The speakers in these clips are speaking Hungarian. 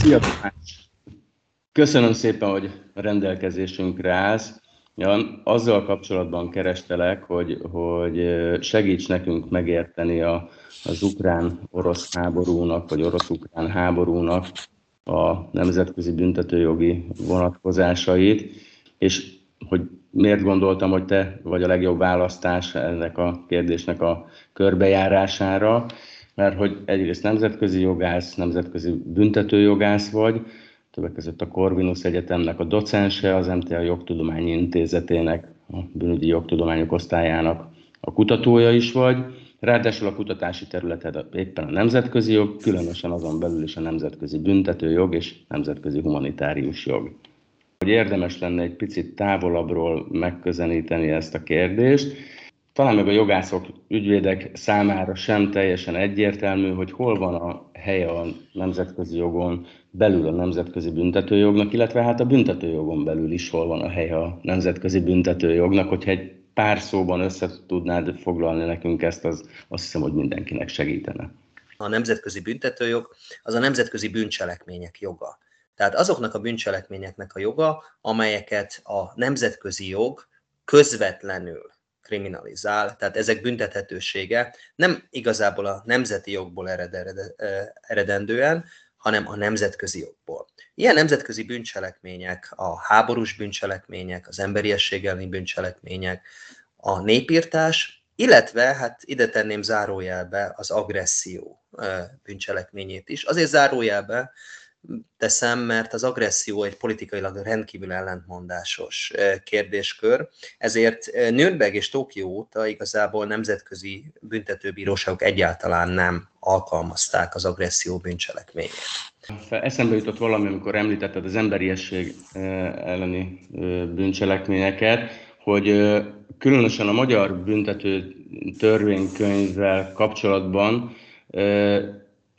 Szia, Köszönöm szépen, hogy rendelkezésünkre állsz. Ja, azzal kapcsolatban kerestelek, hogy, hogy segíts nekünk megérteni a, az ukrán-orosz háborúnak, vagy orosz-ukrán háborúnak a nemzetközi büntetőjogi vonatkozásait, és hogy miért gondoltam, hogy te vagy a legjobb választás ennek a kérdésnek a körbejárására, mert hogy egyrészt nemzetközi jogász, nemzetközi büntetőjogász vagy, többek között a Corvinus Egyetemnek a docense, az MTA Jogtudományi Intézetének, a bűnügyi jogtudományok osztályának a kutatója is vagy, ráadásul a kutatási területed éppen a nemzetközi jog, különösen azon belül is a nemzetközi büntetőjog és nemzetközi humanitárius jog. Hogy érdemes lenne egy picit távolabbról megközelíteni ezt a kérdést, talán meg a jogászok, ügyvédek számára sem teljesen egyértelmű, hogy hol van a helye a nemzetközi jogon belül a nemzetközi büntetőjognak, illetve hát a büntetőjogon belül is hol van a helye a nemzetközi büntetőjognak, hogyha egy pár szóban össze tudnád foglalni nekünk ezt, az azt hiszem, hogy mindenkinek segítene. A nemzetközi büntetőjog az a nemzetközi bűncselekmények joga. Tehát azoknak a bűncselekményeknek a joga, amelyeket a nemzetközi jog közvetlenül kriminalizál, tehát ezek büntethetősége nem igazából a nemzeti jogból ered, ered, eredendően, hanem a nemzetközi jogból. Ilyen nemzetközi bűncselekmények, a háborús bűncselekmények, az emberiesség elleni bűncselekmények, a népírtás, illetve, hát ide tenném zárójelbe az agresszió bűncselekményét is. Azért zárójelbe, teszem, mert az agresszió egy politikailag rendkívül ellentmondásos kérdéskör, ezért Nürnberg és Tokió óta igazából nemzetközi büntetőbíróságok egyáltalán nem alkalmazták az agresszió bűncselekményét. Eszembe jutott valami, amikor említetted az emberiesség elleni bűncselekményeket, hogy különösen a magyar büntető törvénykönyvvel kapcsolatban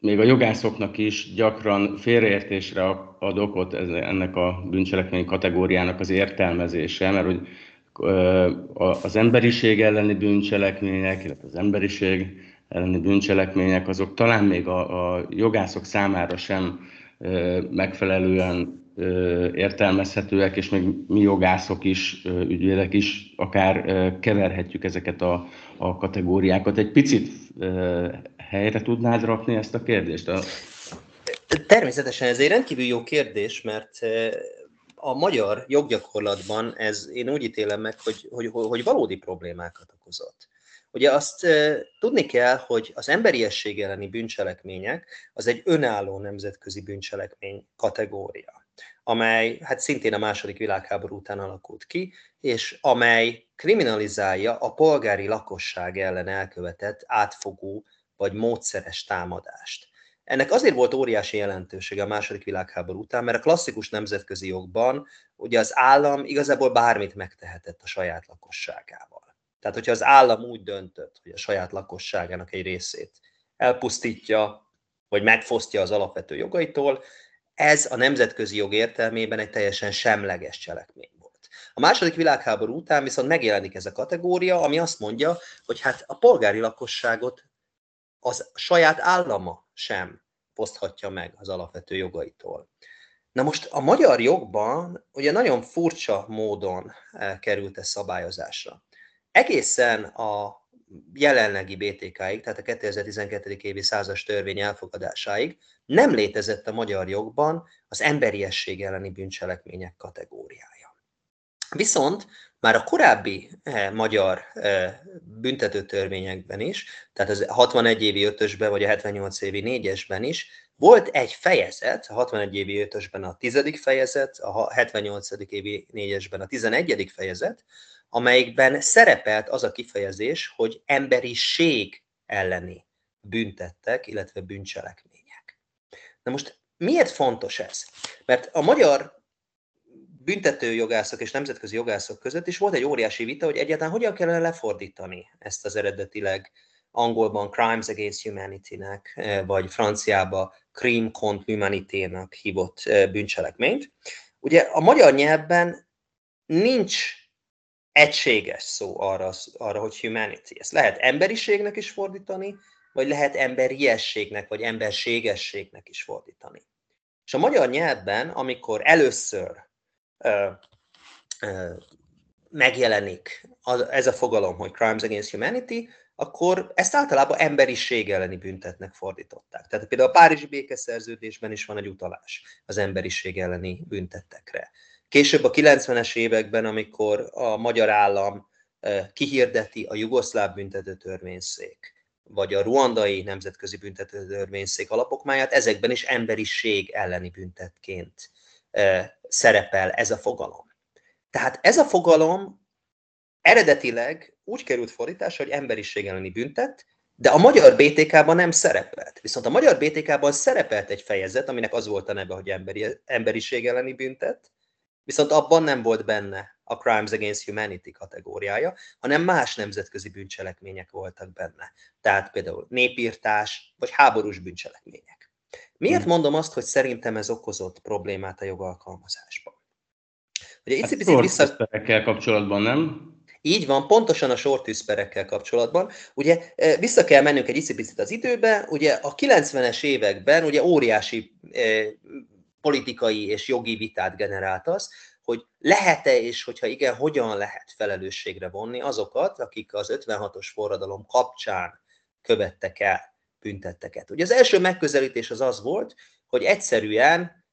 még a jogászoknak is gyakran félreértésre ad okot ennek a bűncselekmény kategóriának az értelmezése, mert hogy az emberiség elleni bűncselekmények, illetve az emberiség elleni bűncselekmények, azok talán még a, a jogászok számára sem megfelelően értelmezhetőek, és még mi jogászok is, ügyvédek is akár keverhetjük ezeket a, a kategóriákat. Egy picit helyre tudnád rakni ezt a kérdést? A... Természetesen ez egy rendkívül jó kérdés, mert a magyar joggyakorlatban ez én úgy ítélem meg, hogy, hogy, hogy valódi problémákat okozott. Ugye azt tudni kell, hogy az emberiesség elleni bűncselekmények az egy önálló nemzetközi bűncselekmény kategória, amely hát szintén a második világháború után alakult ki, és amely kriminalizálja a polgári lakosság ellen elkövetett átfogó vagy módszeres támadást. Ennek azért volt óriási jelentősége a második világháború után, mert a klasszikus nemzetközi jogban ugye az állam igazából bármit megtehetett a saját lakosságával. Tehát, hogyha az állam úgy döntött, hogy a saját lakosságának egy részét elpusztítja, vagy megfosztja az alapvető jogaitól, ez a nemzetközi jog értelmében egy teljesen semleges cselekmény volt. A második világháború után viszont megjelenik ez a kategória, ami azt mondja, hogy hát a polgári lakosságot az saját állama sem foszthatja meg az alapvető jogaitól. Na most a magyar jogban ugye nagyon furcsa módon eh, került ez szabályozásra. Egészen a jelenlegi BTK-ig, tehát a 2012. évi százas törvény elfogadásáig nem létezett a magyar jogban az emberiesség elleni bűncselekmények kategóriája. Viszont már a korábbi eh, magyar eh, büntetőtörvényekben is, tehát az 61 évi 5-ösben vagy a 78 évi 4-esben is volt egy fejezet, a 61 évi 5-ösben a 10. fejezet, a 78. évi 4-esben a 11. fejezet, amelyikben szerepelt az a kifejezés, hogy emberiség elleni büntettek, illetve bűncselekmények. Na most miért fontos ez? Mert a magyar büntető jogászok és nemzetközi jogászok között is volt egy óriási vita, hogy egyáltalán hogyan kellene lefordítani ezt az eredetileg angolban Crimes Against Humanity-nek, eh, vagy franciába Crime contre humanité-nak hívott eh, bűncselekményt. Ugye a magyar nyelvben nincs egységes szó arra, arra, hogy humanity. Ezt lehet emberiségnek is fordítani, vagy lehet emberiességnek, vagy emberségességnek is fordítani. És a magyar nyelvben, amikor először megjelenik ez a fogalom, hogy crimes against humanity, akkor ezt általában emberiség elleni büntetnek fordították. Tehát például a Párizsi békeszerződésben is van egy utalás az emberiség elleni büntettekre. Később a 90-es években, amikor a magyar állam kihirdeti a jugoszláv büntetőtörvényszék, vagy a ruandai nemzetközi büntetőtörvényszék alapokmáját, ezekben is emberiség elleni büntetként szerepel ez a fogalom. Tehát ez a fogalom eredetileg úgy került fordításra, hogy emberiség elleni büntet, de a magyar BTK-ban nem szerepelt. Viszont a magyar BTK-ban szerepelt egy fejezet, aminek az volt a neve, hogy emberi, emberiség elleni büntet, viszont abban nem volt benne a Crimes Against Humanity kategóriája, hanem más nemzetközi bűncselekmények voltak benne. Tehát például népírtás, vagy háborús bűncselekmények. Miért hm. mondom azt, hogy szerintem ez okozott problémát a jogalkalmazásban? Ugye itt hát vissza... kapcsolatban, nem? Így van, pontosan a sortűzperekkel kapcsolatban. Ugye e, vissza kell mennünk egy icipicit az időbe, ugye a 90-es években ugye óriási eh, politikai és jogi vitát generált az, hogy lehet-e, és hogyha igen, hogyan lehet felelősségre vonni azokat, akik az 56-os forradalom kapcsán követtek el büntetteket. Ugye az első megközelítés az az volt, hogy egyszerűen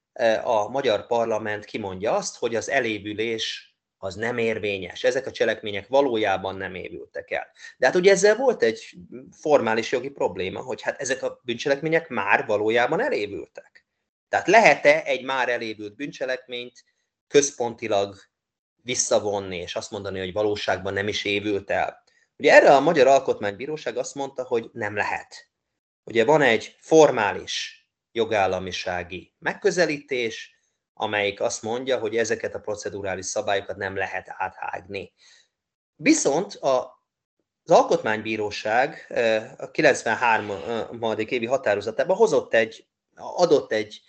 a magyar parlament kimondja azt, hogy az elévülés az nem érvényes. Ezek a cselekmények valójában nem évültek el. De hát ugye ezzel volt egy formális jogi probléma, hogy hát ezek a bűncselekmények már valójában elévültek. Tehát lehet-e egy már elévült bűncselekményt központilag visszavonni, és azt mondani, hogy valóságban nem is évült el? Ugye erre a Magyar Alkotmánybíróság azt mondta, hogy nem lehet. Ugye van egy formális jogállamisági megközelítés, amelyik azt mondja, hogy ezeket a procedurális szabályokat nem lehet áthágni. Viszont a az Alkotmánybíróság a 93. évi határozatában hozott egy, adott egy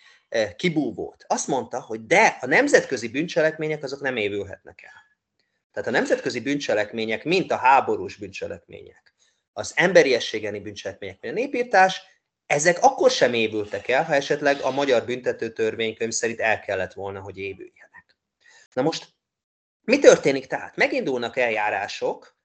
kibúvót. Azt mondta, hogy de a nemzetközi bűncselekmények azok nem évülhetnek el. Tehát a nemzetközi bűncselekmények, mint a háborús bűncselekmények, az emberiességeni bűncselekmények, mint a népírtás, ezek akkor sem évültek el, ha esetleg a magyar büntető törvénykönyv szerint el kellett volna, hogy évüljenek. Na most, mi történik tehát? Megindulnak eljárások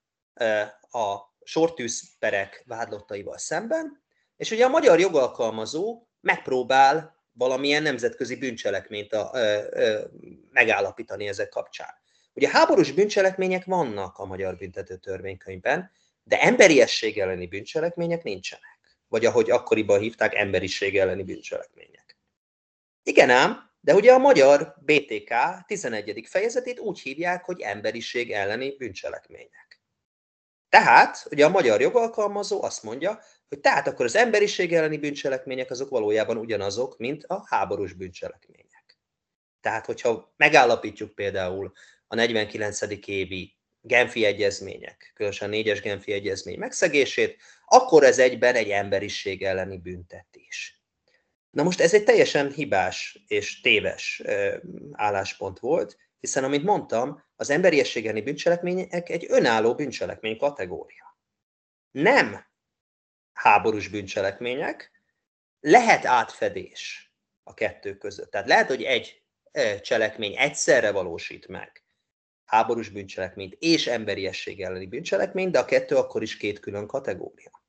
a sortűzperek vádlottaival szemben, és ugye a magyar jogalkalmazó megpróbál valamilyen nemzetközi bűncselekményt a, ö, ö, megállapítani ezek kapcsán. Ugye háborús bűncselekmények vannak a magyar büntető törvénykönyvben, de emberiesség elleni bűncselekmények nincsenek vagy ahogy akkoriban hívták, emberiség elleni bűncselekmények. Igen ám, de ugye a magyar BTK 11. fejezetét úgy hívják, hogy emberiség elleni bűncselekmények. Tehát, ugye a magyar jogalkalmazó azt mondja, hogy tehát akkor az emberiség elleni bűncselekmények azok valójában ugyanazok, mint a háborús bűncselekmények. Tehát, hogyha megállapítjuk például a 49. évi Genfi egyezmények, különösen a négyes Genfi egyezmény megszegését, akkor ez egyben egy emberiség elleni büntetés. Na most ez egy teljesen hibás és téves álláspont volt, hiszen, amit mondtam, az emberiesség elleni bűncselekmények egy önálló bűncselekmény kategória. Nem háborús bűncselekmények, lehet átfedés a kettő között. Tehát lehet, hogy egy cselekmény egyszerre valósít meg háborús bűncselekményt és emberiesség elleni bűncselekményt, de a kettő akkor is két külön kategória.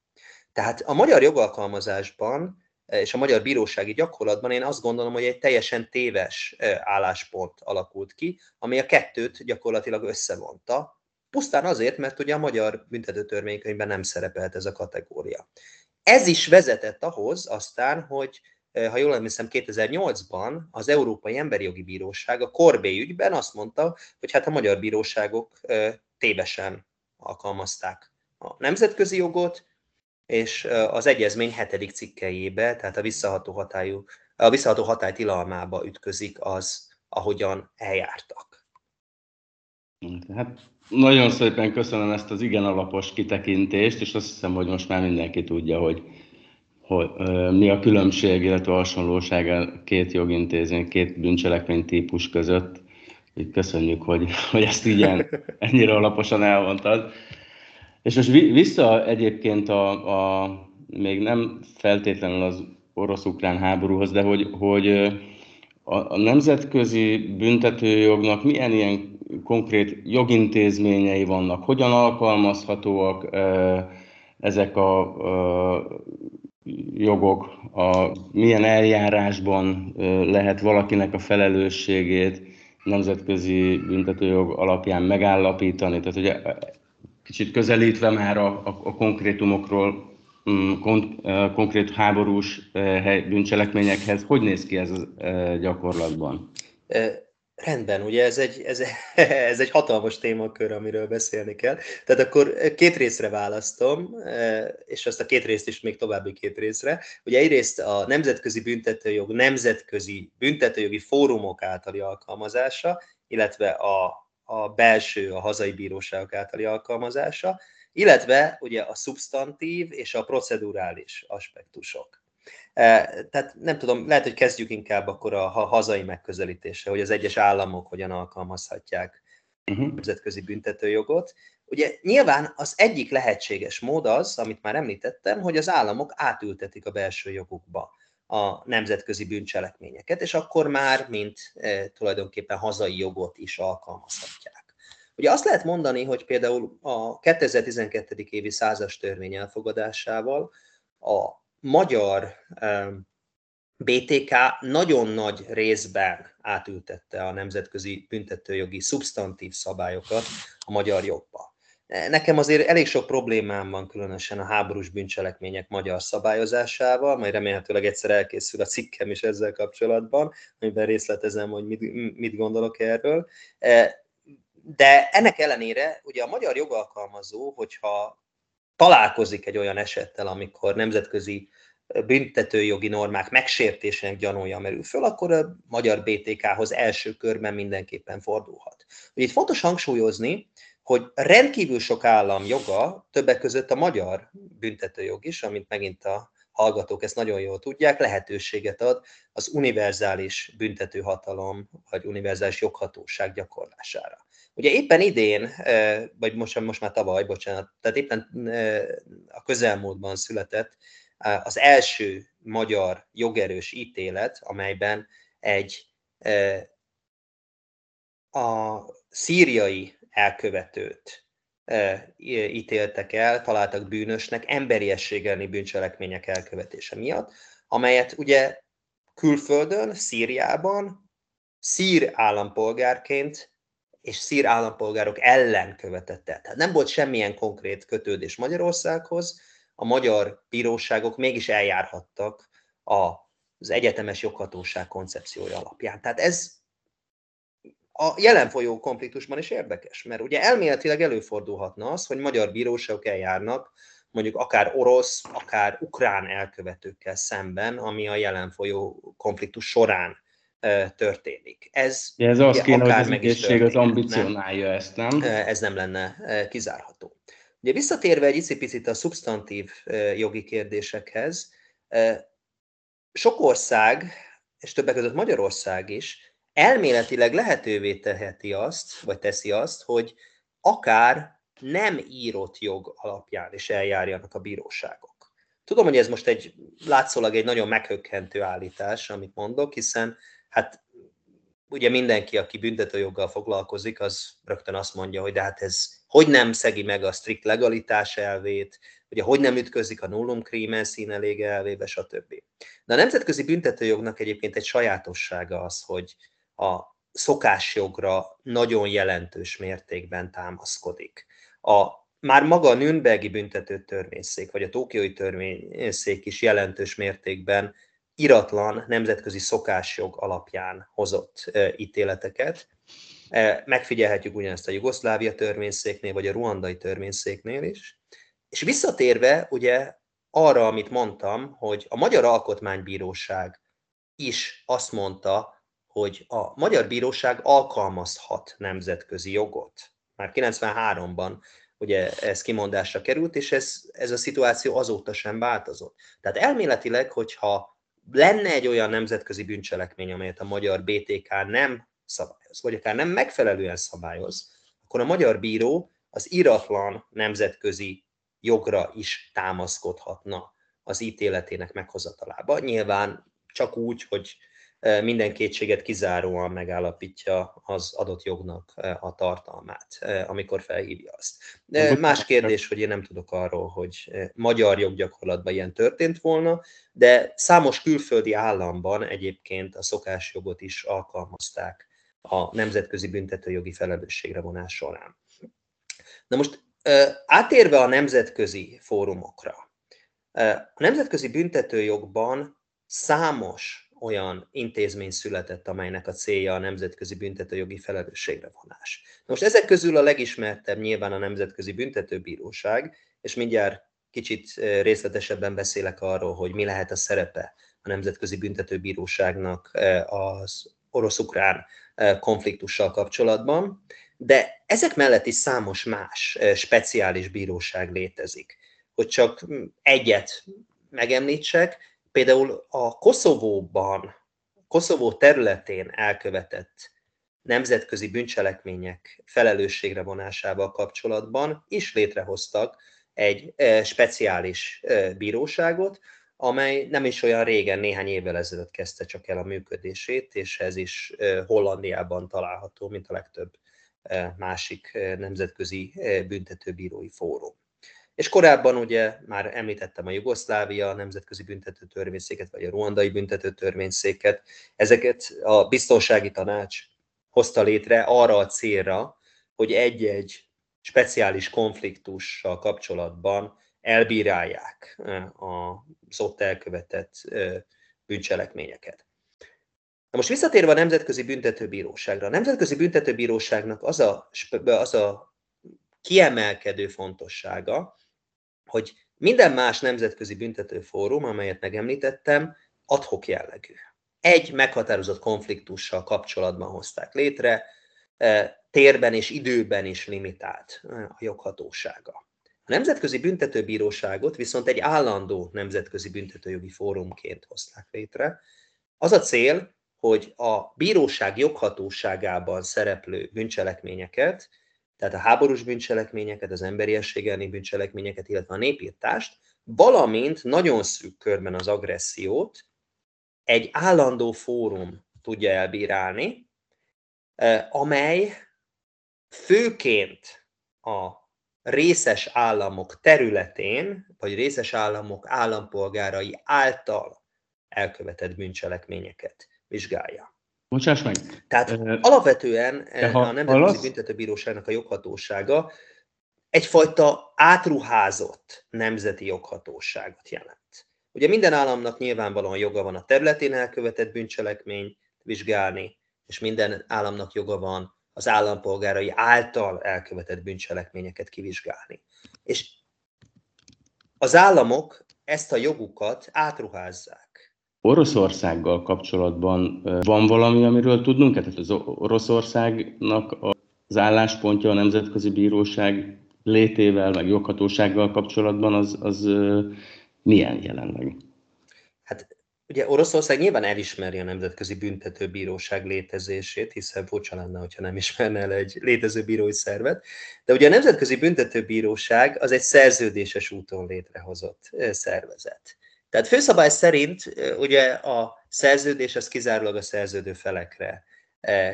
Tehát a magyar jogalkalmazásban eh, és a magyar bírósági gyakorlatban én azt gondolom, hogy egy teljesen téves eh, álláspont alakult ki, ami a kettőt gyakorlatilag összevonta, pusztán azért, mert ugye a magyar büntetőtörvénykönyvben nem szerepelt ez a kategória. Ez is vezetett ahhoz aztán, hogy ha jól emlékszem, 2008-ban az Európai Emberi Jogi Bíróság a Korbé ügyben azt mondta, hogy hát a magyar bíróságok tévesen alkalmazták a nemzetközi jogot, és az egyezmény hetedik cikkeibe, tehát a visszaható, hatályú, a visszaható hatály tilalmába ütközik az, ahogyan eljártak. Hát nagyon szépen köszönöm ezt az igen alapos kitekintést, és azt hiszem, hogy most már mindenki tudja, hogy hogy, mi a különbség, illetve a hasonlóság a két jogintézmény, két bűncselekmény típus között. Így köszönjük, hogy, hogy ezt így ennyire alaposan elmondtad. És most vissza egyébként a, a még nem feltétlenül az orosz-ukrán háborúhoz, de hogy, hogy a nemzetközi büntetőjognak milyen ilyen konkrét jogintézményei vannak, hogyan alkalmazhatóak ezek a jogok, a, milyen eljárásban lehet valakinek a felelősségét nemzetközi büntetőjog alapján megállapítani. Tehát ugye kicsit közelítve már a, a, a konkrétumokról, mm, kon, konkrét háborús bűncselekményekhez, hogy néz ki ez gyakorlatban? Rendben, ugye ez egy, ez, ez egy hatalmas témakör, amiről beszélni kell. Tehát akkor két részre választom, és azt a két részt is még további két részre. Ugye egyrészt a nemzetközi büntetőjog nemzetközi büntetőjogi fórumok általi alkalmazása, illetve a, a belső, a hazai bíróságok általi alkalmazása, illetve ugye a szubstantív és a procedurális aspektusok. Tehát nem tudom, lehet, hogy kezdjük inkább akkor a hazai megközelítése, hogy az egyes államok hogyan alkalmazhatják uh-huh. nemzetközi büntetőjogot. Ugye nyilván az egyik lehetséges mód az, amit már említettem, hogy az államok átültetik a belső jogukba a nemzetközi bűncselekményeket, és akkor már, mint e, tulajdonképpen hazai jogot is alkalmazhatják. Ugye azt lehet mondani, hogy például a 2012. évi százas törvény elfogadásával a magyar BTK nagyon nagy részben átültette a nemzetközi büntetőjogi szubstantív szabályokat a magyar jogba. Nekem azért elég sok problémám van különösen a háborús bűncselekmények magyar szabályozásával, majd remélhetőleg egyszer elkészül a cikkem is ezzel kapcsolatban, amiben részletezem, hogy mit, mit gondolok erről. De ennek ellenére ugye a magyar jogalkalmazó, hogyha találkozik egy olyan esettel, amikor nemzetközi büntetőjogi normák megsértésének gyanúja merül föl, akkor a magyar BTK-hoz első körben mindenképpen fordulhat. Ugye itt fontos hangsúlyozni, hogy rendkívül sok állam joga, többek között a magyar büntetőjog is, amit megint a hallgatók ezt nagyon jól tudják, lehetőséget ad az univerzális büntetőhatalom, vagy univerzális joghatóság gyakorlására. Ugye éppen idén, vagy most, most már tavaly, bocsánat, tehát éppen a közelmúltban született az első magyar jogerős ítélet, amelyben egy a szíriai elkövetőt ítéltek el, találtak bűnösnek emberiességelni bűncselekmények elkövetése miatt, amelyet ugye külföldön, Szíriában, szír állampolgárként és szír állampolgárok ellen követett el. Tehát nem volt semmilyen konkrét kötődés Magyarországhoz, a magyar bíróságok mégis eljárhattak az egyetemes joghatóság koncepciója alapján. Tehát ez a jelen folyó konfliktusban is érdekes, mert ugye elméletileg előfordulhatna az, hogy magyar bíróságok eljárnak mondjuk akár orosz, akár ukrán elkövetőkkel szemben, ami a jelen folyó konfliktus során történik. Ez, ja, ez az kéne, hogy az ügyészség az ambicionálja ezt, nem? Ez nem lenne kizárható. Ugye visszatérve egy icipicit a szubstantív jogi kérdésekhez, sok ország, és többek között Magyarország is, elméletileg lehetővé teheti azt, vagy teszi azt, hogy akár nem írott jog alapján is eljárjanak a bíróságok. Tudom, hogy ez most egy látszólag egy nagyon meghökkentő állítás, amit mondok, hiszen hát ugye mindenki, aki büntetőjoggal foglalkozik, az rögtön azt mondja, hogy de hát ez hogy nem szegi meg a strikt legalitás elvét, ugye hogy nem ütközik a nullum crimen színelége elvébe, stb. De a nemzetközi büntetőjognak egyébként egy sajátossága az, hogy a szokásjogra nagyon jelentős mértékben támaszkodik. A, már maga a Nürnbergi büntető törvényszék, vagy a Tokiói törvényszék is jelentős mértékben iratlan nemzetközi szokásjog alapján hozott ítéleteket. Megfigyelhetjük ugyanezt a Jugoszlávia törvényszéknél, vagy a ruandai törvényszéknél is. És visszatérve ugye arra, amit mondtam, hogy a Magyar Alkotmánybíróság is azt mondta, hogy a Magyar Bíróság alkalmazhat nemzetközi jogot. Már 93-ban ugye ez kimondásra került, és ez, ez a szituáció azóta sem változott. Tehát elméletileg, hogyha lenne egy olyan nemzetközi bűncselekmény, amelyet a magyar BTK nem szabályoz, vagy akár nem megfelelően szabályoz, akkor a magyar bíró az iratlan nemzetközi jogra is támaszkodhatna az ítéletének meghozatalába. Nyilván csak úgy, hogy minden kétséget kizáróan megállapítja az adott jognak a tartalmát, amikor felhívja azt. De más kérdés, hogy én nem tudok arról, hogy magyar joggyakorlatban ilyen történt volna, de számos külföldi államban egyébként a szokásjogot is alkalmazták a nemzetközi büntetőjogi felelősségre vonás során. Na most átérve a nemzetközi fórumokra, a nemzetközi büntetőjogban számos olyan intézmény született, amelynek a célja a nemzetközi büntetőjogi felelősségre vonás. Most ezek közül a legismertebb nyilván a Nemzetközi Büntetőbíróság, és mindjárt kicsit részletesebben beszélek arról, hogy mi lehet a szerepe a Nemzetközi Büntetőbíróságnak az orosz-ukrán konfliktussal kapcsolatban, de ezek mellett is számos más speciális bíróság létezik. Hogy csak egyet megemlítsek, például a Koszovóban, Koszovó területén elkövetett nemzetközi bűncselekmények felelősségre vonásával kapcsolatban is létrehoztak egy speciális bíróságot, amely nem is olyan régen, néhány évvel ezelőtt kezdte csak el a működését, és ez is Hollandiában található, mint a legtöbb másik nemzetközi büntetőbírói fórum. És korábban ugye már említettem a Jugoszlávia Nemzetközi Büntető Törvényszéket, vagy a Ruandai Büntető Törvényszéket. Ezeket a biztonsági tanács hozta létre arra a célra, hogy egy-egy speciális konfliktussal kapcsolatban elbírálják az ott elkövetett bűncselekményeket. Na most visszatérve a Nemzetközi Büntetőbíróságra. A Nemzetközi Büntetőbíróságnak az a, az a kiemelkedő fontossága, hogy minden más nemzetközi büntetőfórum, amelyet megemlítettem, adhok jellegű. Egy meghatározott konfliktussal kapcsolatban hozták létre, térben és időben is limitált a joghatósága. A Nemzetközi Büntetőbíróságot viszont egy állandó nemzetközi büntetőjogi fórumként hozták létre. Az a cél, hogy a bíróság joghatóságában szereplő bűncselekményeket, tehát a háborús bűncselekményeket, az emberiesség elleni bűncselekményeket, illetve a népírtást, valamint nagyon szűk körben az agressziót egy állandó fórum tudja elbírálni, amely főként a részes államok területén, vagy részes államok állampolgárai által elkövetett bűncselekményeket vizsgálja. Bocsáss meg! Tehát uh, alapvetően ha a Nemzetközi Büntetőbíróságnak a joghatósága egyfajta átruházott nemzeti joghatóságot jelent. Ugye minden államnak nyilvánvalóan joga van a területén elkövetett bűncselekményt vizsgálni, és minden államnak joga van az állampolgárai által elkövetett bűncselekményeket kivizsgálni. És az államok ezt a jogukat átruházzák. Oroszországgal kapcsolatban van valami, amiről tudnunk? Tehát az Oroszországnak az álláspontja a Nemzetközi Bíróság létével, meg joghatósággal kapcsolatban az, az milyen jelenleg? Hát Ugye Oroszország nyilván elismeri a Nemzetközi Büntetőbíróság létezését, hiszen furcsa lenne, hogyha nem ismerne el egy létező bírói szervet, de ugye a Nemzetközi Büntetőbíróság az egy szerződéses úton létrehozott szervezet. Tehát főszabály szerint ugye a szerződés az kizárólag a szerződő felekre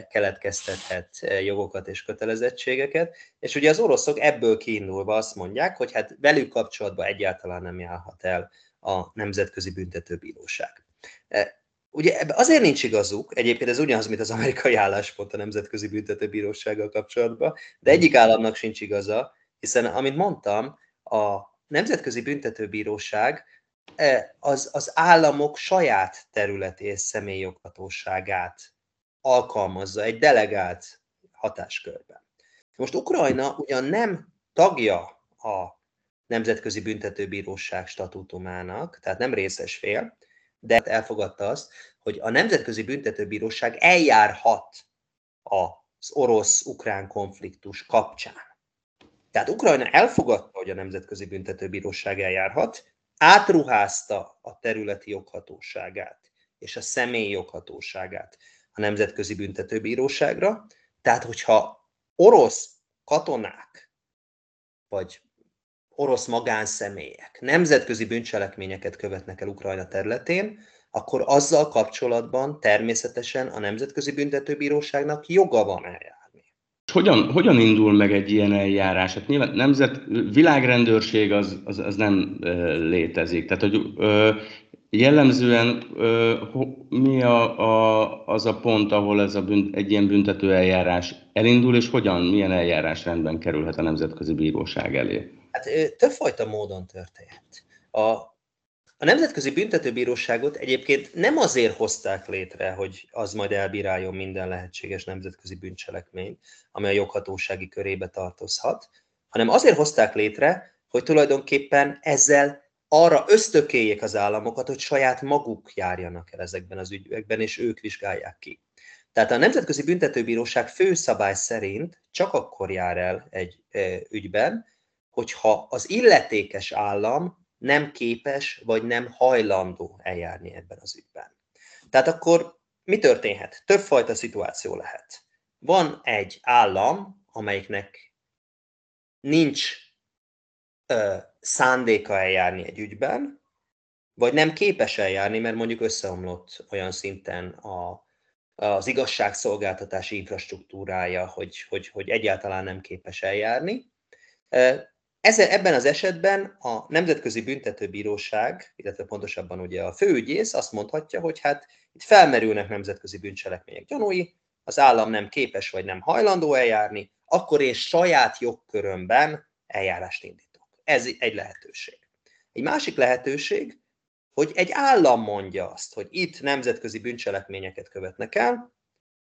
keletkeztethet jogokat és kötelezettségeket, és ugye az oroszok ebből kiindulva azt mondják, hogy hát velük kapcsolatban egyáltalán nem járhat el a Nemzetközi Büntetőbíróság. E, ugye azért nincs igazuk, egyébként ez ugyanaz, mint az amerikai álláspont a Nemzetközi Büntetőbírósággal kapcsolatban, de egyik államnak sincs igaza, hiszen, amint mondtam, a Nemzetközi Büntetőbíróság e, az, az államok saját területi és személyjoghatóságát alkalmazza egy delegált hatáskörben. Most Ukrajna ugyan nem tagja a Nemzetközi Büntetőbíróság statútumának, tehát nem részes fél, de elfogadta azt, hogy a Nemzetközi Büntetőbíróság eljárhat az orosz-ukrán konfliktus kapcsán. Tehát Ukrajna elfogadta, hogy a Nemzetközi Büntetőbíróság eljárhat, átruházta a területi joghatóságát és a személy joghatóságát a Nemzetközi Büntetőbíróságra. Tehát, hogyha orosz katonák vagy orosz magánszemélyek nemzetközi bűncselekményeket követnek el Ukrajna területén, akkor azzal kapcsolatban természetesen a Nemzetközi Büntetőbíróságnak joga van eljárni. Hogyan, hogyan indul meg egy ilyen eljárás? Hát nyilván nemzet, világrendőrség az, az, az nem létezik. Tehát, hogy ö, jellemzően ö, mi a, a, az a pont, ahol ez a bünt, egy ilyen büntető eljárás elindul, és hogyan, milyen eljárásrendben kerülhet a Nemzetközi Bíróság elé? Hát többfajta módon történhet. A, a Nemzetközi Büntetőbíróságot egyébként nem azért hozták létre, hogy az majd elbíráljon minden lehetséges nemzetközi bűncselekményt, ami a joghatósági körébe tartozhat, hanem azért hozták létre, hogy tulajdonképpen ezzel arra ösztökéljék az államokat, hogy saját maguk járjanak el ezekben az ügyekben, és ők vizsgálják ki. Tehát a Nemzetközi Büntetőbíróság fő szabály szerint csak akkor jár el egy ügyben, hogyha az illetékes állam nem képes vagy nem hajlandó eljárni ebben az ügyben. Tehát akkor mi történhet? Többfajta szituáció lehet. Van egy állam, amelyiknek nincs ö, szándéka eljárni egy ügyben, vagy nem képes eljárni, mert mondjuk összeomlott olyan szinten a, az igazságszolgáltatási infrastruktúrája, hogy, hogy, hogy egyáltalán nem képes eljárni. Ezen, ebben az esetben a Nemzetközi Büntetőbíróság, illetve pontosabban ugye a főügyész azt mondhatja, hogy hát itt felmerülnek nemzetközi bűncselekmények gyanúi, az állam nem képes vagy nem hajlandó eljárni, akkor én saját jogkörömben eljárást indítok. Ez egy lehetőség. Egy másik lehetőség, hogy egy állam mondja azt, hogy itt nemzetközi bűncselekményeket követnek el,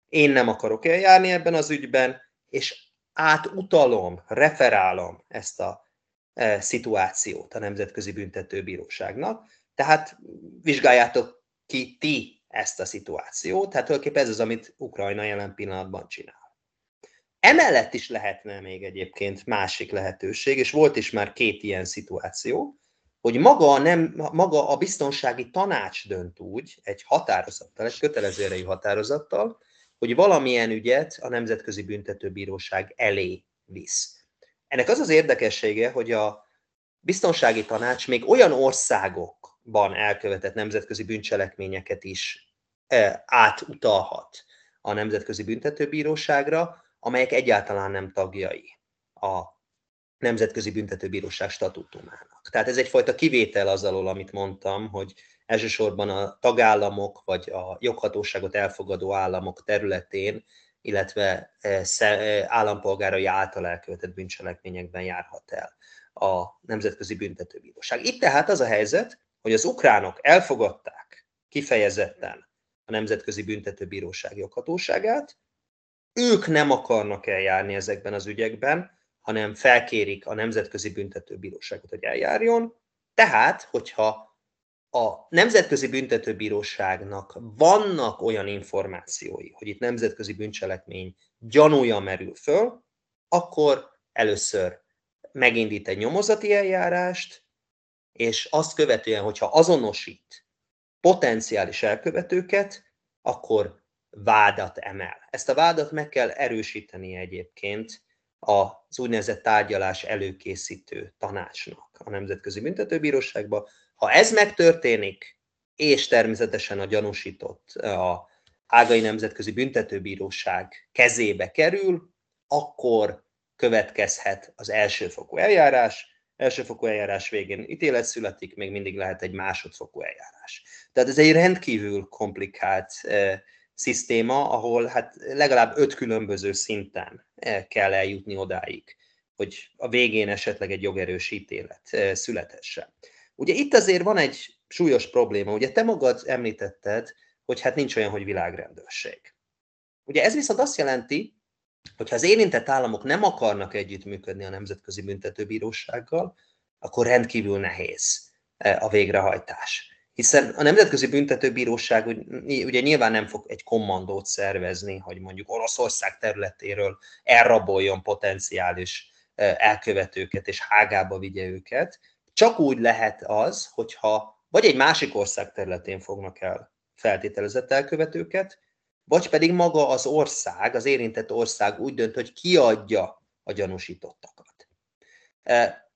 én nem akarok eljárni ebben az ügyben, és átutalom, referálom ezt a szituációt a Nemzetközi Büntetőbíróságnak. Tehát vizsgáljátok ki ti ezt a szituációt, tehát tulajdonképpen ez az, amit Ukrajna jelen pillanatban csinál. Emellett is lehetne még egyébként másik lehetőség, és volt is már két ilyen szituáció, hogy maga, nem, maga a biztonsági tanács dönt úgy, egy határozattal, egy kötelező erejű határozattal, hogy valamilyen ügyet a Nemzetközi Büntetőbíróság elé visz. Ennek az az érdekessége, hogy a biztonsági tanács még olyan országokban elkövetett nemzetközi bűncselekményeket is e, átutalhat a Nemzetközi Büntetőbíróságra, amelyek egyáltalán nem tagjai a Nemzetközi Büntetőbíróság statutumának. Tehát ez egyfajta kivétel az alól, amit mondtam, hogy elsősorban a tagállamok vagy a joghatóságot elfogadó államok területén illetve eh, eh, állampolgárai által elkövetett bűncselekményekben járhat el a Nemzetközi Büntetőbíróság. Itt tehát az a helyzet, hogy az ukránok elfogadták kifejezetten a Nemzetközi Büntetőbíróság joghatóságát, ők nem akarnak eljárni ezekben az ügyekben, hanem felkérik a Nemzetközi Büntetőbíróságot, hogy eljárjon. Tehát, hogyha a Nemzetközi Büntetőbíróságnak vannak olyan információi, hogy itt nemzetközi bűncselekmény gyanúja merül föl, akkor először megindít egy nyomozati eljárást, és azt követően, hogyha azonosít potenciális elkövetőket, akkor vádat emel. Ezt a vádat meg kell erősíteni egyébként az úgynevezett tárgyalás előkészítő tanácsnak a Nemzetközi Büntetőbíróságba, ha ez megtörténik, és természetesen a gyanúsított a Hágai Nemzetközi Büntetőbíróság kezébe kerül, akkor következhet az elsőfokú eljárás, elsőfokú eljárás végén ítélet születik, még mindig lehet egy másodfokú eljárás. Tehát ez egy rendkívül komplikált e, szisztéma, ahol hát legalább öt különböző szinten e, kell eljutni odáig, hogy a végén esetleg egy jogerős ítélet e, születhessen. Ugye itt azért van egy súlyos probléma. Ugye te magad említetted, hogy hát nincs olyan, hogy világrendőrség. Ugye ez viszont azt jelenti, hogy ha az érintett államok nem akarnak együttműködni a Nemzetközi Büntetőbírósággal, akkor rendkívül nehéz e, a végrehajtás. Hiszen a Nemzetközi Büntetőbíróság ugye nyilván nem fog egy kommandót szervezni, hogy mondjuk Oroszország területéről elraboljon potenciális e, elkövetőket és hágába vigye őket, csak úgy lehet az, hogyha vagy egy másik ország területén fognak el feltételezett elkövetőket, vagy pedig maga az ország, az érintett ország úgy dönt, hogy kiadja a gyanúsítottakat. E,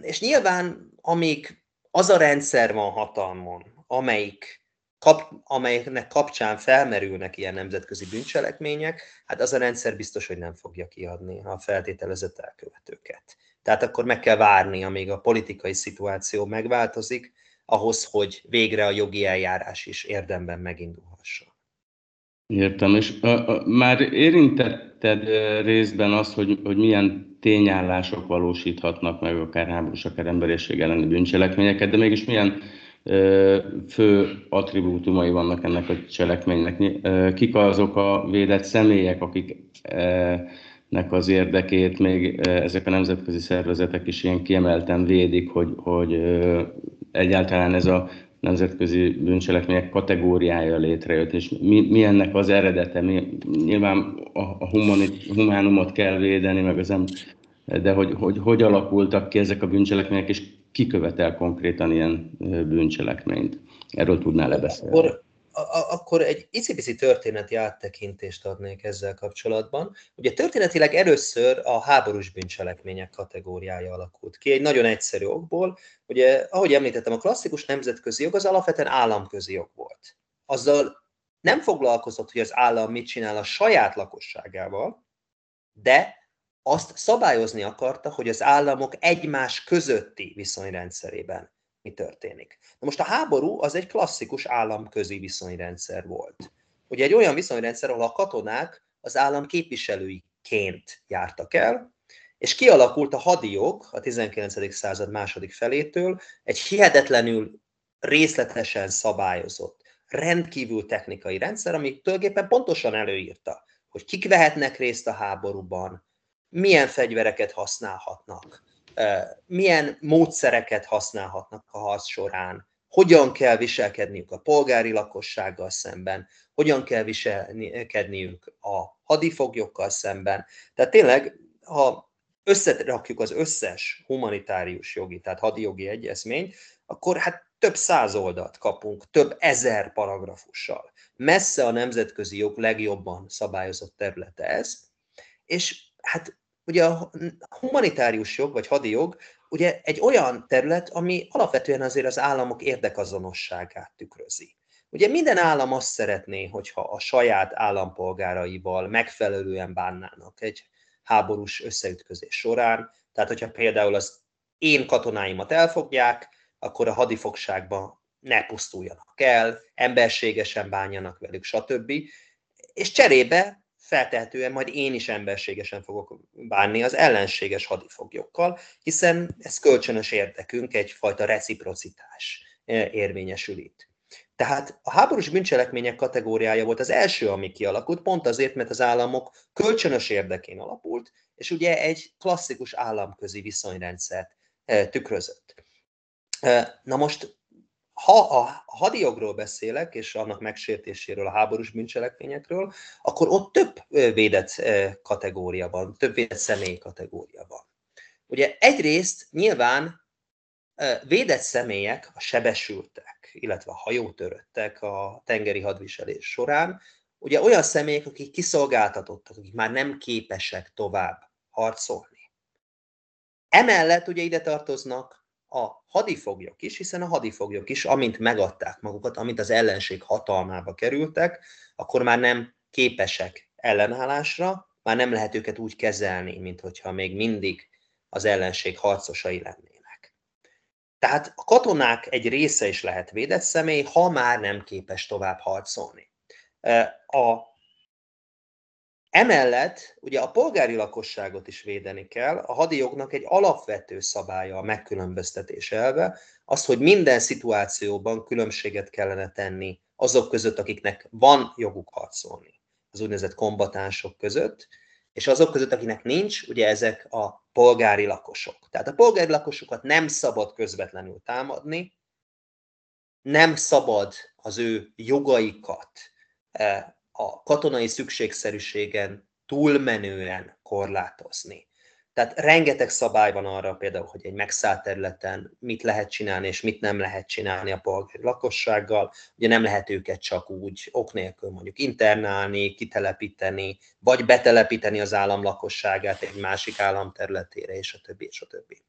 és nyilván, amíg az a rendszer van hatalmon, amelyik kap, amelyeknek kapcsán felmerülnek ilyen nemzetközi bűncselekmények, hát az a rendszer biztos, hogy nem fogja kiadni a feltételezett elkövetőket. Tehát akkor meg kell várni, amíg a politikai szituáció megváltozik, ahhoz, hogy végre a jogi eljárás is érdemben megindulhasson. Értem, és a, a, már érintetted részben azt, hogy, hogy milyen tényállások valósíthatnak meg akár háborús, akár emberiesség elleni bűncselekményeket, de mégis milyen ö, fő attribútumai vannak ennek a cselekménynek. Kik azok a védett személyek, akiknek az érdekét még ezek a nemzetközi szervezetek is ilyen kiemelten védik, hogy, hogy egyáltalán ez a nemzetközi bűncselekmények kategóriája létrejött, és mi, mi ennek az eredete? Mi, nyilván a, a humanit, humánumot kell védeni, meg az em, de hogy, hogy hogy alakultak ki ezek a bűncselekmények, és ki követel konkrétan ilyen bűncselekményt? Erről tudnál lebeszélni? Akkor akkor egy icipici történeti áttekintést adnék ezzel kapcsolatban. Ugye történetileg először a háborús bűncselekmények kategóriája alakult ki, egy nagyon egyszerű okból. Ugye, ahogy említettem, a klasszikus nemzetközi jog az alapvetően államközi jog volt. Azzal nem foglalkozott, hogy az állam mit csinál a saját lakosságával, de azt szabályozni akarta, hogy az államok egymás közötti viszonyrendszerében mi történik. Na most a háború az egy klasszikus államközi viszonyrendszer volt. Ugye egy olyan viszonyrendszer, ahol a katonák az állam képviselőiként jártak el, és kialakult a hadijog a 19. század második felétől egy hihetetlenül részletesen szabályozott, rendkívül technikai rendszer, ami tulajdonképpen pontosan előírta, hogy kik vehetnek részt a háborúban, milyen fegyvereket használhatnak, milyen módszereket használhatnak a harc során, hogyan kell viselkedniük a polgári lakossággal szemben, hogyan kell viselkedniük a hadifoglyokkal szemben. Tehát tényleg, ha összerakjuk az összes humanitárius jogi, tehát hadijogi egyezményt, akkor hát több száz oldalt kapunk, több ezer paragrafussal. Messze a nemzetközi jog legjobban szabályozott területe ez, és hát ugye a humanitárius jog, vagy hadi jog, ugye egy olyan terület, ami alapvetően azért az államok érdekazonosságát tükrözi. Ugye minden állam azt szeretné, hogyha a saját állampolgáraival megfelelően bánnának egy háborús összeütközés során. Tehát, hogyha például az én katonáimat elfogják, akkor a hadifogságban ne pusztuljanak el, emberségesen bánjanak velük, stb. És cserébe feltehetően majd én is emberségesen fogok bánni az ellenséges hadifoglyokkal, hiszen ez kölcsönös érdekünk, egyfajta reciprocitás e, érvényesül itt. Tehát a háborús bűncselekmények kategóriája volt az első, ami kialakult, pont azért, mert az államok kölcsönös érdekén alapult, és ugye egy klasszikus államközi viszonyrendszert e, tükrözött. E, na most ha a hadijogról beszélek, és annak megsértéséről, a háborús bűncselekményekről, akkor ott több védett kategória van, több védett személy kategória van. Ugye egyrészt nyilván védett személyek, a sebesültek, illetve a hajótöröttek a tengeri hadviselés során, ugye olyan személyek, akik kiszolgáltatottak, akik már nem képesek tovább harcolni. Emellett ugye ide tartoznak a hadifoglyok is, hiszen a hadifoglyok is, amint megadták magukat, amint az ellenség hatalmába kerültek, akkor már nem képesek ellenállásra, már nem lehet őket úgy kezelni, mint hogyha még mindig az ellenség harcosai lennének. Tehát a katonák egy része is lehet védett személy, ha már nem képes tovább harcolni. A Emellett ugye a polgári lakosságot is védeni kell, a hadijognak egy alapvető szabálya a megkülönböztetés elve, az, hogy minden szituációban különbséget kellene tenni azok között, akiknek van joguk harcolni, az úgynevezett kombatánsok között, és azok között, akinek nincs, ugye ezek a polgári lakosok. Tehát a polgári lakosokat nem szabad közvetlenül támadni, nem szabad az ő jogaikat eh, a katonai szükségszerűségen túlmenően korlátozni. Tehát rengeteg szabály van arra például, hogy egy megszállt területen mit lehet csinálni és mit nem lehet csinálni a polgári lakossággal. Ugye nem lehet őket csak úgy ok nélkül mondjuk internálni, kitelepíteni, vagy betelepíteni az állam lakosságát egy másik állam területére, és a többi, és a többi.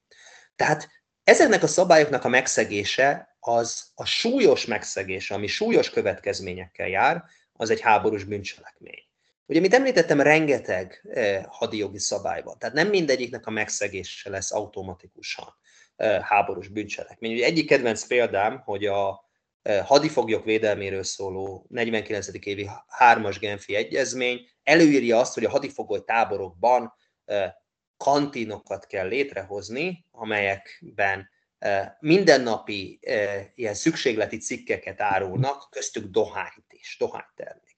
Tehát ezeknek a szabályoknak a megszegése az a súlyos megszegés, ami súlyos következményekkel jár, az egy háborús bűncselekmény. Ugye, amit említettem, rengeteg eh, hadijogi szabály van, tehát nem mindegyiknek a megszegése lesz automatikusan eh, háborús bűncselekmény. Ugye egyik kedvenc példám, hogy a eh, hadifoglyok védelméről szóló 49. évi 3-as Genfi egyezmény előírja azt, hogy a hadifogoly táborokban eh, kantinokat kell létrehozni, amelyekben mindennapi ilyen szükségleti cikkeket árulnak, köztük dohányt és dohányterméket.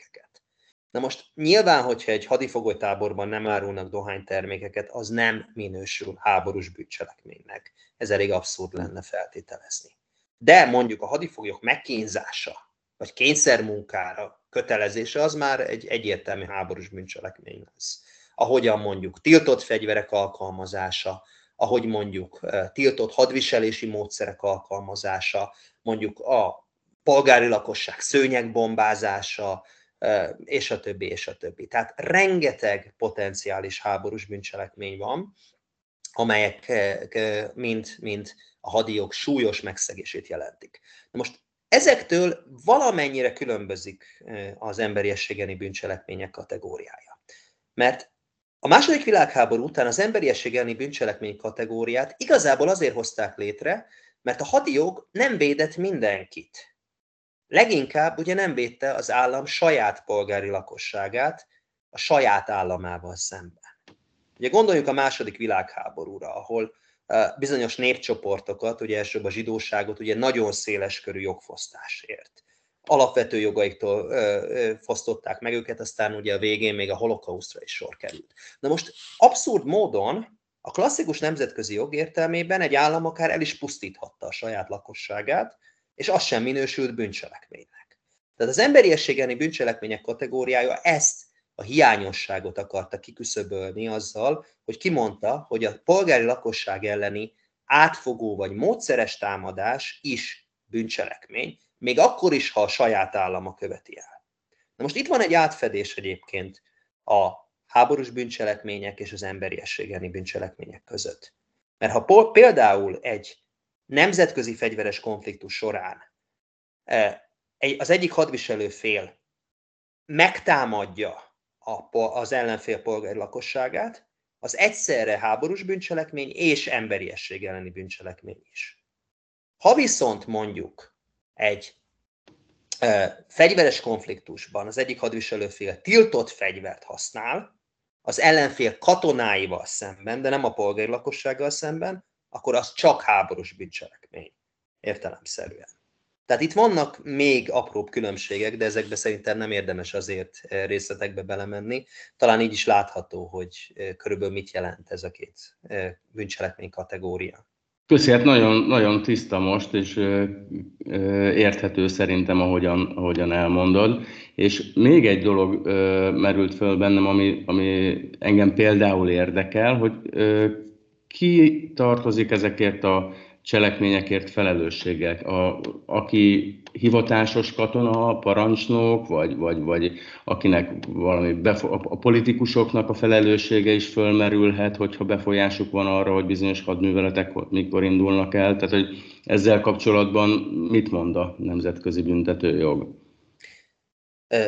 Na most nyilván, hogyha egy hadifogolytáborban nem árulnak dohánytermékeket, az nem minősül háborús bűncselekménynek. Ez elég abszurd lenne feltételezni. De mondjuk a hadifoglyok megkínzása, vagy kényszermunkára kötelezése, az már egy egyértelmű háborús bűncselekmény lesz. Ahogyan mondjuk tiltott fegyverek alkalmazása, ahogy mondjuk tiltott hadviselési módszerek alkalmazása, mondjuk a polgári lakosság szőnyegbombázása, és a többi, és a többi. Tehát rengeteg potenciális háborús bűncselekmény van, amelyek mind, mind a hadijog súlyos megszegését jelentik. Na most ezektől valamennyire különbözik az emberiességeni bűncselekmények kategóriája. Mert a második világháború után az emberiességeni bűncselekmény kategóriát igazából azért hozták létre, mert a hadijog nem védett mindenkit. Leginkább ugye nem védte az állam saját polgári lakosságát a saját államával szemben. Ugye gondoljuk a második világháborúra, ahol bizonyos népcsoportokat, ugye elsőbb a zsidóságot, ugye nagyon széles körű jogfosztásért. Alapvető jogaiktól ö, ö, fosztották meg őket, aztán ugye a végén még a holokausztra is sor került. Na most abszurd módon a klasszikus nemzetközi jog értelmében egy állam akár el is pusztíthatta a saját lakosságát, és az sem minősült bűncselekménynek. Tehát az emberiességeni bűncselekmények kategóriája ezt a hiányosságot akarta kiküszöbölni azzal, hogy kimondta, hogy a polgári lakosság elleni átfogó vagy módszeres támadás is bűncselekmény, még akkor is, ha a saját állama követi el. Na most itt van egy átfedés egyébként a háborús bűncselekmények és az emberiességeni bűncselekmények között. Mert ha például egy nemzetközi fegyveres konfliktus során e, az egyik hadviselő fél megtámadja az ellenfél polgári lakosságát, az egyszerre háborús bűncselekmény és emberiesség elleni bűncselekmény is. Ha viszont mondjuk egy fegyveres konfliktusban az egyik hadviselőfél tiltott fegyvert használ, az ellenfél katonáival szemben, de nem a polgári lakossággal szemben, akkor az csak háborús bűncselekmény. Értelemszerűen. Tehát itt vannak még apróbb különbségek, de ezekbe szerintem nem érdemes azért részletekbe belemenni. Talán így is látható, hogy körülbelül mit jelent ez a két bűncselekmény kategória. Köszi, hát nagyon, nagyon tiszta most, és érthető szerintem, ahogyan, ahogyan elmondod. És még egy dolog merült föl bennem, ami, ami engem például érdekel, hogy ki tartozik ezekért a cselekményekért felelősséggel? A, aki hivatásos katona, parancsnok, vagy, vagy, vagy akinek valami befo- a politikusoknak a felelőssége is fölmerülhet, hogyha befolyásuk van arra, hogy bizonyos hadműveletek mikor indulnak el. Tehát, hogy ezzel kapcsolatban mit mond a nemzetközi büntetőjog?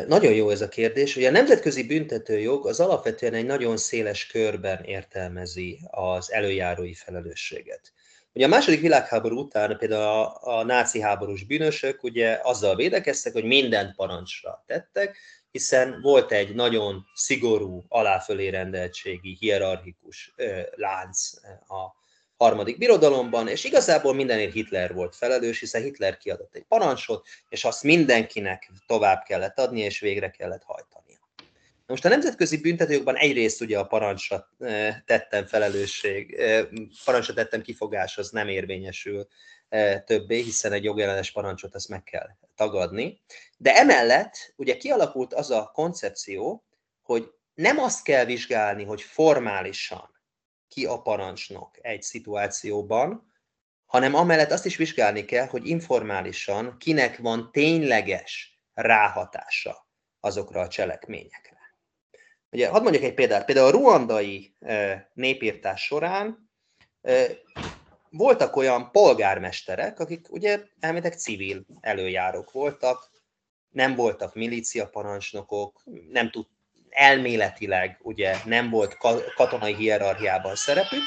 Nagyon jó ez a kérdés. Ugye a nemzetközi büntetőjog az alapvetően egy nagyon széles körben értelmezi az előjárói felelősséget. Ugye a második világháború után például a, a náci háborús bűnösök ugye azzal védekeztek, hogy mindent parancsra tettek, hiszen volt egy nagyon szigorú aláfölé rendeltségi, hierarchikus ö, lánc a harmadik birodalomban, és igazából mindenért Hitler volt felelős, hiszen Hitler kiadott egy parancsot, és azt mindenkinek tovább kellett adni, és végre kellett hajtania. Most a nemzetközi büntetőjogban egyrészt ugye a parancsra eh, tettem felelősség, eh, parancsra tettem kifogás az nem érvényesül eh, többé, hiszen egy jogellenes parancsot ezt meg kell tagadni. De emellett ugye kialakult az a koncepció, hogy nem azt kell vizsgálni, hogy formálisan ki a parancsnok egy szituációban, hanem amellett azt is vizsgálni kell, hogy informálisan kinek van tényleges ráhatása azokra a cselekményekre. Ugye, hadd mondjak egy példát. Például a ruandai népírtás során voltak olyan polgármesterek, akik ugye elméletek civil előjárók voltak, nem voltak milícia parancsnokok, nem tud, elméletileg ugye nem volt katonai hierarchiában szerepük,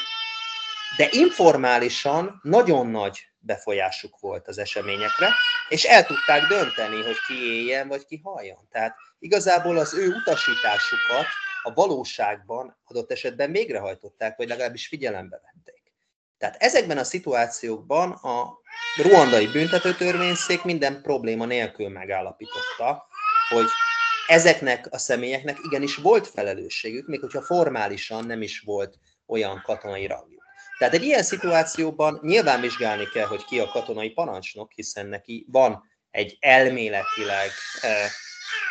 de informálisan nagyon nagy befolyásuk volt az eseményekre, és el tudták dönteni, hogy ki éljen, vagy ki haljon. Tehát igazából az ő utasításukat a valóságban adott esetben végrehajtották, vagy legalábbis figyelembe vették. Tehát ezekben a szituációkban a ruandai büntetőtörvényszék minden probléma nélkül megállapította, hogy ezeknek a személyeknek igenis volt felelősségük, még hogyha formálisan nem is volt olyan katonai rangjuk. Tehát egy ilyen szituációban nyilván vizsgálni kell, hogy ki a katonai parancsnok, hiszen neki van egy elméletileg eh,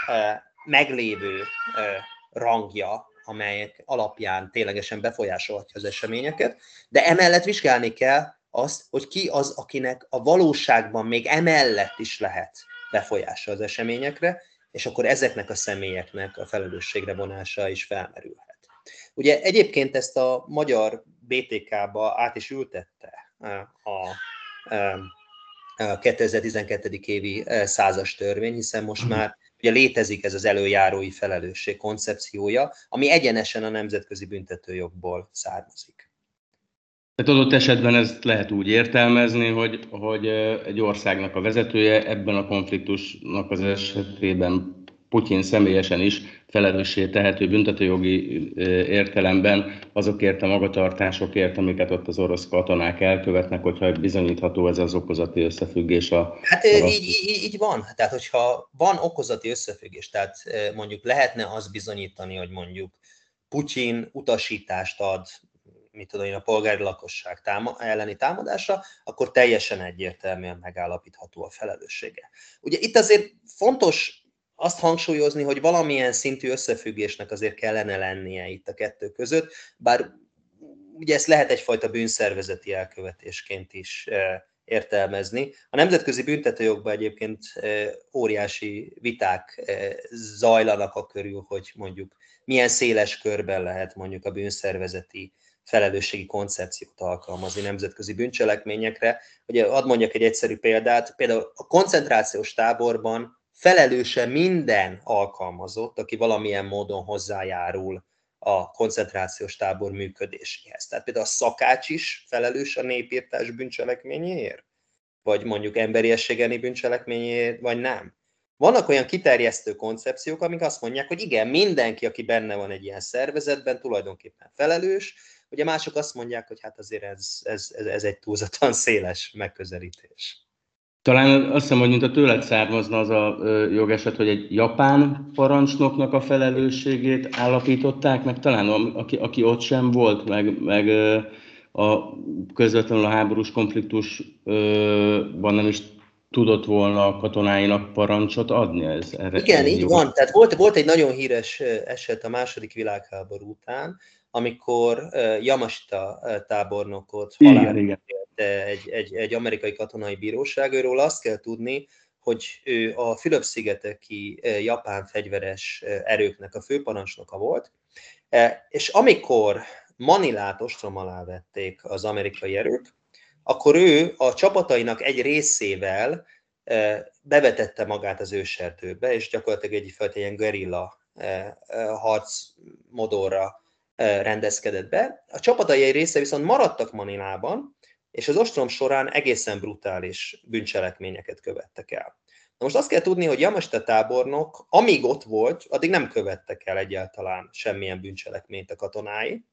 eh, meglévő eh, rangja, amelyek alapján ténylegesen befolyásolhatja az eseményeket, de emellett vizsgálni kell azt, hogy ki az, akinek a valóságban még emellett is lehet befolyása az eseményekre, és akkor ezeknek a személyeknek a felelősségre vonása is felmerülhet. Ugye egyébként ezt a magyar BTK-ba át is ültette a, a 2012. évi százas törvény, hiszen most mhm. már ugye létezik ez az előjárói felelősség koncepciója, ami egyenesen a nemzetközi büntetőjogból származik. Tehát adott esetben ezt lehet úgy értelmezni, hogy, hogy egy országnak a vezetője ebben a konfliktusnak az esetében Putyin személyesen is felelőssé tehető büntetőjogi értelemben azokért a magatartásokért, amiket ott az orosz katonák elkövetnek, hogyha bizonyítható ez az okozati összefüggés a... Hát. Így, így, így van. Tehát, hogyha van okozati összefüggés, tehát mondjuk lehetne az bizonyítani, hogy mondjuk Putyin utasítást ad mit tudom én, a polgári lakosság táma, elleni támadásra, akkor teljesen egyértelműen megállapítható a felelőssége. Ugye itt azért fontos azt hangsúlyozni, hogy valamilyen szintű összefüggésnek azért kellene lennie itt a kettő között, bár ugye ezt lehet egyfajta bűnszervezeti elkövetésként is értelmezni. A nemzetközi büntetőjogban egyébként óriási viták zajlanak a körül, hogy mondjuk milyen széles körben lehet mondjuk a bűnszervezeti felelősségi koncepciót alkalmazni nemzetközi bűncselekményekre. Ugye ad mondjak egy egyszerű példát, például a koncentrációs táborban felelőse minden alkalmazott, aki valamilyen módon hozzájárul a koncentrációs tábor működéséhez. Tehát például a szakács is felelős a népírtás bűncselekményéért? Vagy mondjuk emberiességeni bűncselekményéért, vagy nem? Vannak olyan kiterjesztő koncepciók, amik azt mondják, hogy igen, mindenki, aki benne van egy ilyen szervezetben, tulajdonképpen felelős, Ugye mások azt mondják, hogy hát azért ez, ez, ez, ez egy túlzatlan széles megközelítés. Talán azt hiszem, hogy mint a tőled származna az a jogeset, hogy egy japán parancsnoknak a felelősségét állapították, meg talán aki, aki ott sem volt, meg, meg a közvetlenül a háborús konfliktusban nem is tudott volna a katonáinak parancsot adni? Ez, erre Igen, így jogos. van. Tehát volt, volt egy nagyon híres eset a második világháború után, amikor Yamashita tábornokot halálba egy, egy, egy amerikai katonai bíróság. Őről azt kell tudni, hogy ő a Fülöp-szigeteki japán fegyveres erőknek a főparancsnoka volt, és amikor Manilát ostrom alá vették az amerikai erők, akkor ő a csapatainak egy részével bevetette magát az őserdőbe, és gyakorlatilag egyfajta ilyen gerilla harcmodorra rendezkedett be. A csapatai egy része viszont maradtak Manilában, és az ostrom során egészen brutális bűncselekményeket követtek el. Na most azt kell tudni, hogy Jamasta tábornok, amíg ott volt, addig nem követtek el egyáltalán semmilyen bűncselekményt a katonái.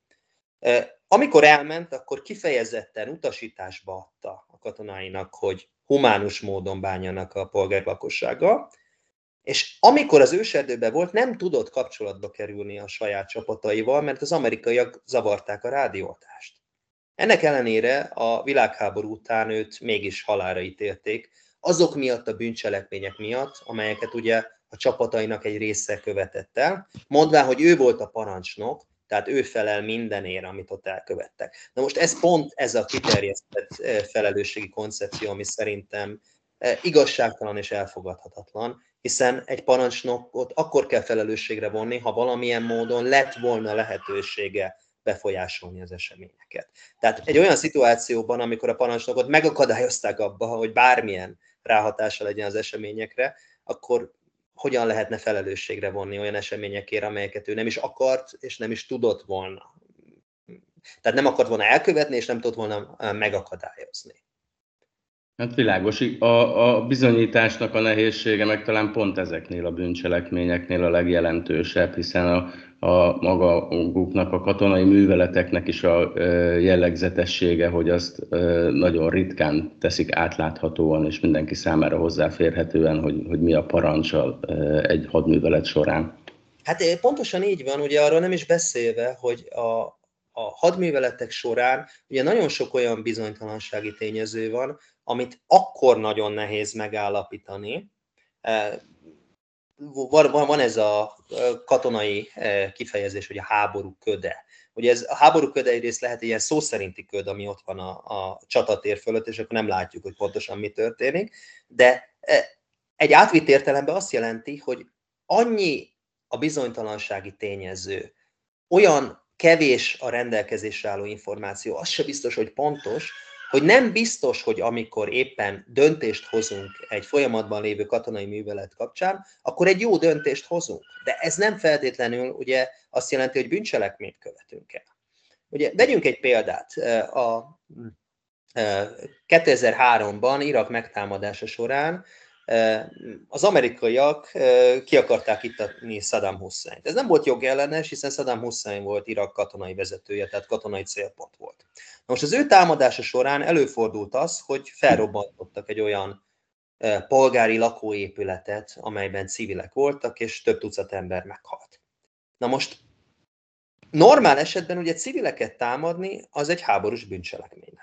Amikor elment, akkor kifejezetten utasításba adta a katonáinak, hogy humánus módon bánjanak a polgárlakossággal, és amikor az őserdőben volt, nem tudott kapcsolatba kerülni a saját csapataival, mert az amerikaiak zavarták a rádiótást. Ennek ellenére a világháború után őt mégis halára ítélték, azok miatt a bűncselekmények miatt, amelyeket ugye a csapatainak egy része követett el, mondván, hogy ő volt a parancsnok, tehát ő felel mindenért, amit ott elkövettek. Na most ez pont ez a kiterjesztett eh, felelősségi koncepció, ami szerintem eh, igazságtalan és elfogadhatatlan, hiszen egy parancsnokot akkor kell felelősségre vonni, ha valamilyen módon lett volna lehetősége befolyásolni az eseményeket. Tehát egy olyan szituációban, amikor a parancsnokot megakadályozták abba, hogy bármilyen ráhatása legyen az eseményekre, akkor hogyan lehetne felelősségre vonni olyan eseményekért, amelyeket ő nem is akart, és nem is tudott volna. Tehát nem akart volna elkövetni, és nem tudott volna megakadályozni. Hát világos. A, a bizonyításnak a nehézsége meg talán pont ezeknél a bűncselekményeknél a legjelentősebb, hiszen a, a maguknak, a katonai műveleteknek is a jellegzetessége, hogy azt nagyon ritkán teszik átláthatóan és mindenki számára hozzáférhetően, hogy, hogy mi a parancsal egy hadművelet során. Hát pontosan így van, ugye arról nem is beszélve, hogy a, a hadműveletek során ugye nagyon sok olyan bizonytalansági tényező van, amit akkor nagyon nehéz megállapítani, van, van ez a katonai kifejezés, hogy a háború köde. Ugye ez a háború köde egyrészt lehet ilyen szó szerinti köd, ami ott van a, a csatatér fölött, és akkor nem látjuk, hogy pontosan mi történik, de egy átvitt értelemben azt jelenti, hogy annyi a bizonytalansági tényező, olyan kevés a rendelkezésre álló információ, az se biztos, hogy pontos, hogy nem biztos, hogy amikor éppen döntést hozunk egy folyamatban lévő katonai művelet kapcsán, akkor egy jó döntést hozunk. De ez nem feltétlenül ugye azt jelenti, hogy bűncselekményt követünk el. Ugye, vegyünk egy példát. A 2003-ban Irak megtámadása során az amerikaiak ki akarták ittatni Saddam hussein Ez nem volt jogellenes, hiszen Saddam Hussein volt Irak katonai vezetője, tehát katonai célpont volt. Most az ő támadása során előfordult az, hogy felrobbantottak egy olyan polgári lakóépületet, amelyben civilek voltak, és több tucat ember meghalt. Na most normál esetben ugye civileket támadni, az egy háborús bűncselekmény.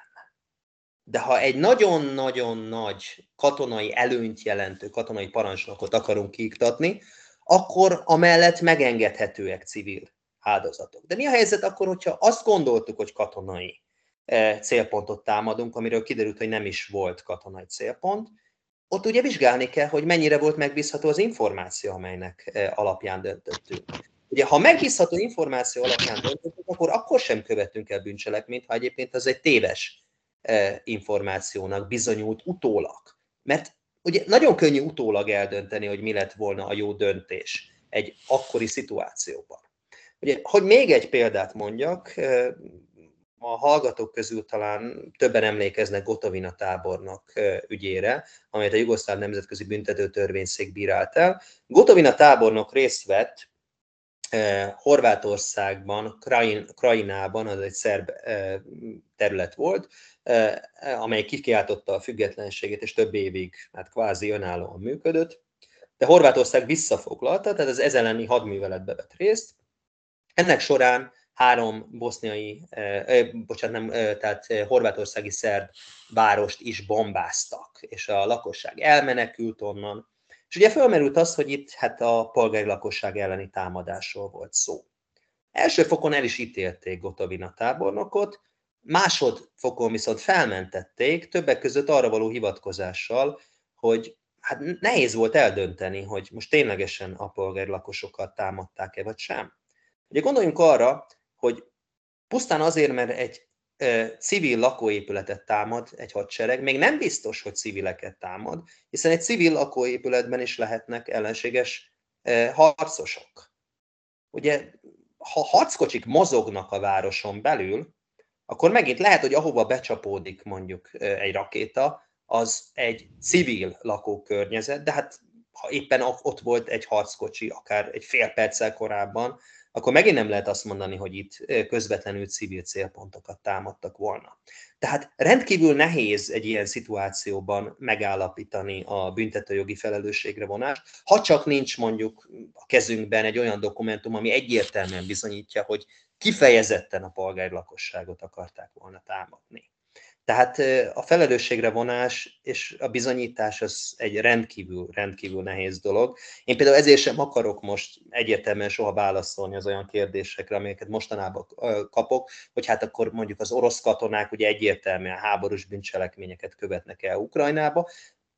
De ha egy nagyon-nagyon nagy katonai előnyt jelentő katonai parancsnokot akarunk kiiktatni, akkor amellett megengedhetőek civil áldozatok. De mi a helyzet akkor, hogyha azt gondoltuk, hogy katonai e, célpontot támadunk, amiről kiderült, hogy nem is volt katonai célpont, ott ugye vizsgálni kell, hogy mennyire volt megbízható az információ, amelynek e, alapján döntöttünk. Ugye, ha megbízható információ alapján döntöttünk, akkor akkor sem követünk el bűncselekményt, ha egyébként az egy téves információnak bizonyult utólag. Mert ugye nagyon könnyű utólag eldönteni, hogy mi lett volna a jó döntés egy akkori szituációban. Ugye, hogy még egy példát mondjak, a hallgatók közül talán többen emlékeznek Gotovina tábornok ügyére, amelyet a Jugoszláv Nemzetközi Büntető Törvényszék bírált el. Gotovina tábornok részt vett Horvátországban, Krajinában, az egy szerb terület volt, amely kikiáltotta a függetlenségét, és több évig hát kvázi önállóan működött. De Horvátország visszafoglalta, tehát az ez elleni hadműveletbe vett részt. Ennek során három boszniai, eh, bocsánat, nem, eh, tehát horvátországi szerb várost is bombáztak, és a lakosság elmenekült onnan. És ugye felmerült az, hogy itt hát a polgári lakosság elleni támadásról volt szó. Első fokon el is ítélték Gotovina tábornokot, Másodfokon viszont felmentették, többek között arra való hivatkozással, hogy hát nehéz volt eldönteni, hogy most ténylegesen a polgári lakosokat támadták-e, vagy sem. Ugye gondoljunk arra, hogy pusztán azért, mert egy e, civil lakóépületet támad egy hadsereg, még nem biztos, hogy civileket támad, hiszen egy civil lakóépületben is lehetnek ellenséges harcosok. Ugye, ha harckocsik mozognak a városon belül, akkor megint lehet, hogy ahova becsapódik mondjuk egy rakéta, az egy civil lakókörnyezet, de hát ha éppen ott volt egy harckocsi, akár egy fél perccel korábban, akkor megint nem lehet azt mondani, hogy itt közvetlenül civil célpontokat támadtak volna. Tehát rendkívül nehéz egy ilyen szituációban megállapítani a büntetőjogi felelősségre vonást, ha csak nincs mondjuk a kezünkben egy olyan dokumentum, ami egyértelműen bizonyítja, hogy kifejezetten a polgári lakosságot akarták volna támadni. Tehát a felelősségre vonás és a bizonyítás az egy rendkívül, rendkívül nehéz dolog. Én például ezért sem akarok most egyértelműen soha válaszolni az olyan kérdésekre, amelyeket mostanában kapok, hogy hát akkor mondjuk az orosz katonák ugye egyértelműen háborús bűncselekményeket követnek el Ukrajnába.